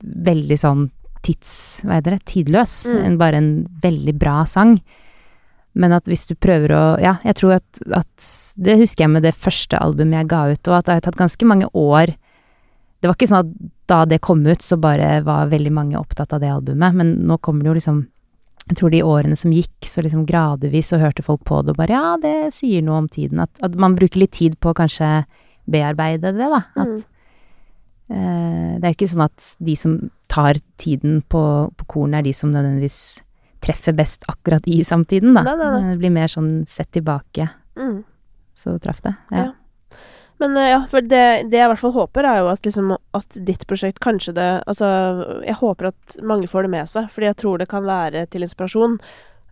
S2: veldig sånn tids... Hva heter det? Tidløs.
S1: Mm.
S2: En, bare en veldig bra sang. Men at hvis du prøver å Ja, jeg tror at, at Det husker jeg med det første albumet jeg ga ut, og at det har tatt ganske mange år Det var ikke sånn at da det kom ut, så bare var veldig mange opptatt av det albumet, men nå kommer det jo liksom jeg tror de årene som gikk, så liksom gradvis så hørte folk på det og bare ja, det sier noe om tiden. At, at man bruker litt tid på å kanskje bearbeide det, da. At
S1: Mm.
S2: Eh, det er jo ikke sånn at de som tar tiden på, på kornet, er de som nødvendigvis treffer best akkurat i samtiden, da.
S1: Nei, nei, nei.
S2: Det blir mer sånn sett tilbake,
S1: Mm.
S2: så traff det. Ja.
S1: Ja. Men eh, ja, for det, det jeg i hvert fall håper, er jo at liksom at ditt prosjekt kanskje det Altså, jeg håper at mange får det med seg, fordi jeg tror det kan være til inspirasjon.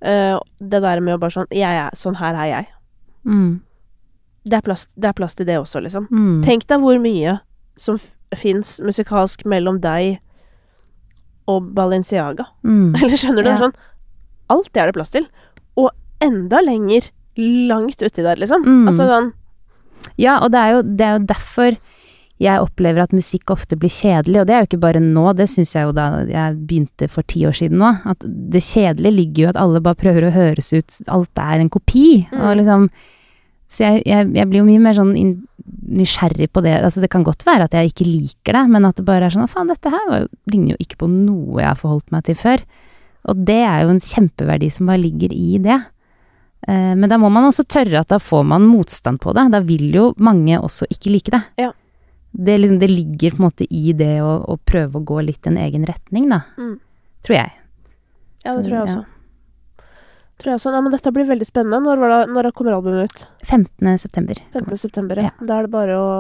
S1: Uh, det der med å bare sånn Jeg er Sånn her er jeg.
S2: Mm.
S1: Det er plass, det er plass til det også, liksom.
S2: Mm.
S1: Tenk deg hvor mye som fins musikalsk mellom deg og Balenciaga.
S2: Mm.
S1: Eller skjønner du?
S2: Ja.
S1: sånn Alt det er det plass til. Og enda lenger langt uti der, liksom.
S2: Mm.
S1: Altså sånn
S2: Ja, og det er, jo, det er jo derfor jeg opplever at musikk ofte blir kjedelig, og det er jo ikke bare nå, det syns jeg jo da jeg begynte for ti år siden nå, at det kjedelige ligger jo at alle bare prøver å høres ut, alt er en kopi,
S1: Mm.
S2: og liksom Så jeg, jeg, jeg blir jo mye mer sånn nysgjerrig på det, altså det kan godt være at jeg ikke liker det, men at det bare er sånn, faen, dette her var jo, ligner jo ikke på noe jeg har forholdt meg til før, og det er jo en kjempeverdi som bare ligger i det. Eh, Men da må man også tørre at da får man motstand på det. Da vil jo mange også ikke like det.
S1: Ja.
S2: Det, liksom, det ligger på en måte i det å, å prøve å gå litt en egen retning, da.
S1: Mm.
S2: Tror jeg.
S1: Ja, det
S2: Så,
S1: tror jeg
S2: ja.
S1: Tror jeg også. Nei, men dette blir veldig spennende. Når, var det, når kommer albumet ut?
S2: 15. september.
S1: 15. september, ja. Da er det bare å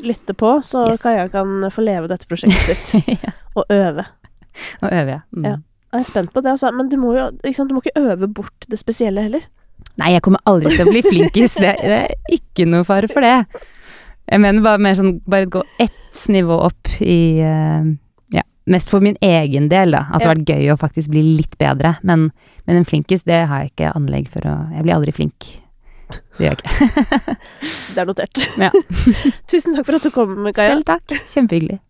S1: lytte på, så
S2: Yes.
S1: Kaja kan få leve dette prosjektet sitt.
S2: ja.
S1: og øve.
S2: Og øve, ja. Mm.
S1: Ja. Jeg er spent på det, altså. Men du må jo ikke? Du må ikke øve bort det spesielle heller.
S2: Nei, jeg kommer aldri til å bli flinkis. Det, det er ikke noe fare for det. Jeg mener bare mer sånn Bare gå ett nivå opp i Ja, mest for min egen del, da. At det har vært gøy å faktisk bli litt bedre. Men, men en flinkis, det har jeg ikke anlegg for å Jeg blir aldri flink. Det gjør jeg ikke.
S1: Det er notert.
S2: Ja.
S1: Tusen takk for at du kom, Kaja.
S2: Selv takk. Kjempehyggelig.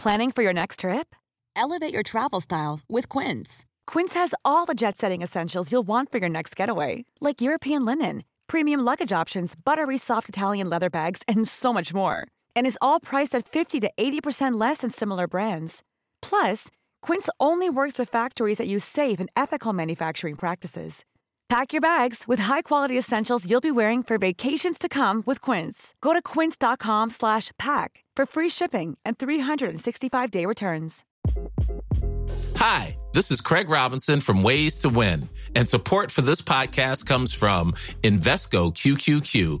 S3: Planning for your next trip? Elevate your travel style with Quince. Quince has all the jet setting essentials you'll want for your next getaway, like European linen, premium luggage options, buttery soft Italian leather bags, and so much more. And is all priced at 50 to 80% less than similar brands. Plus, Quince only works with factories that use safe and ethical manufacturing practices. Pack your bags with high-quality essentials you'll be wearing for vacations to come with Quince. Go to quince.com slash pack for free shipping and 365-day returns.
S4: Hi, this is Craig Robinson from Ways to Win, and support for this podcast comes from Invesco QQQ,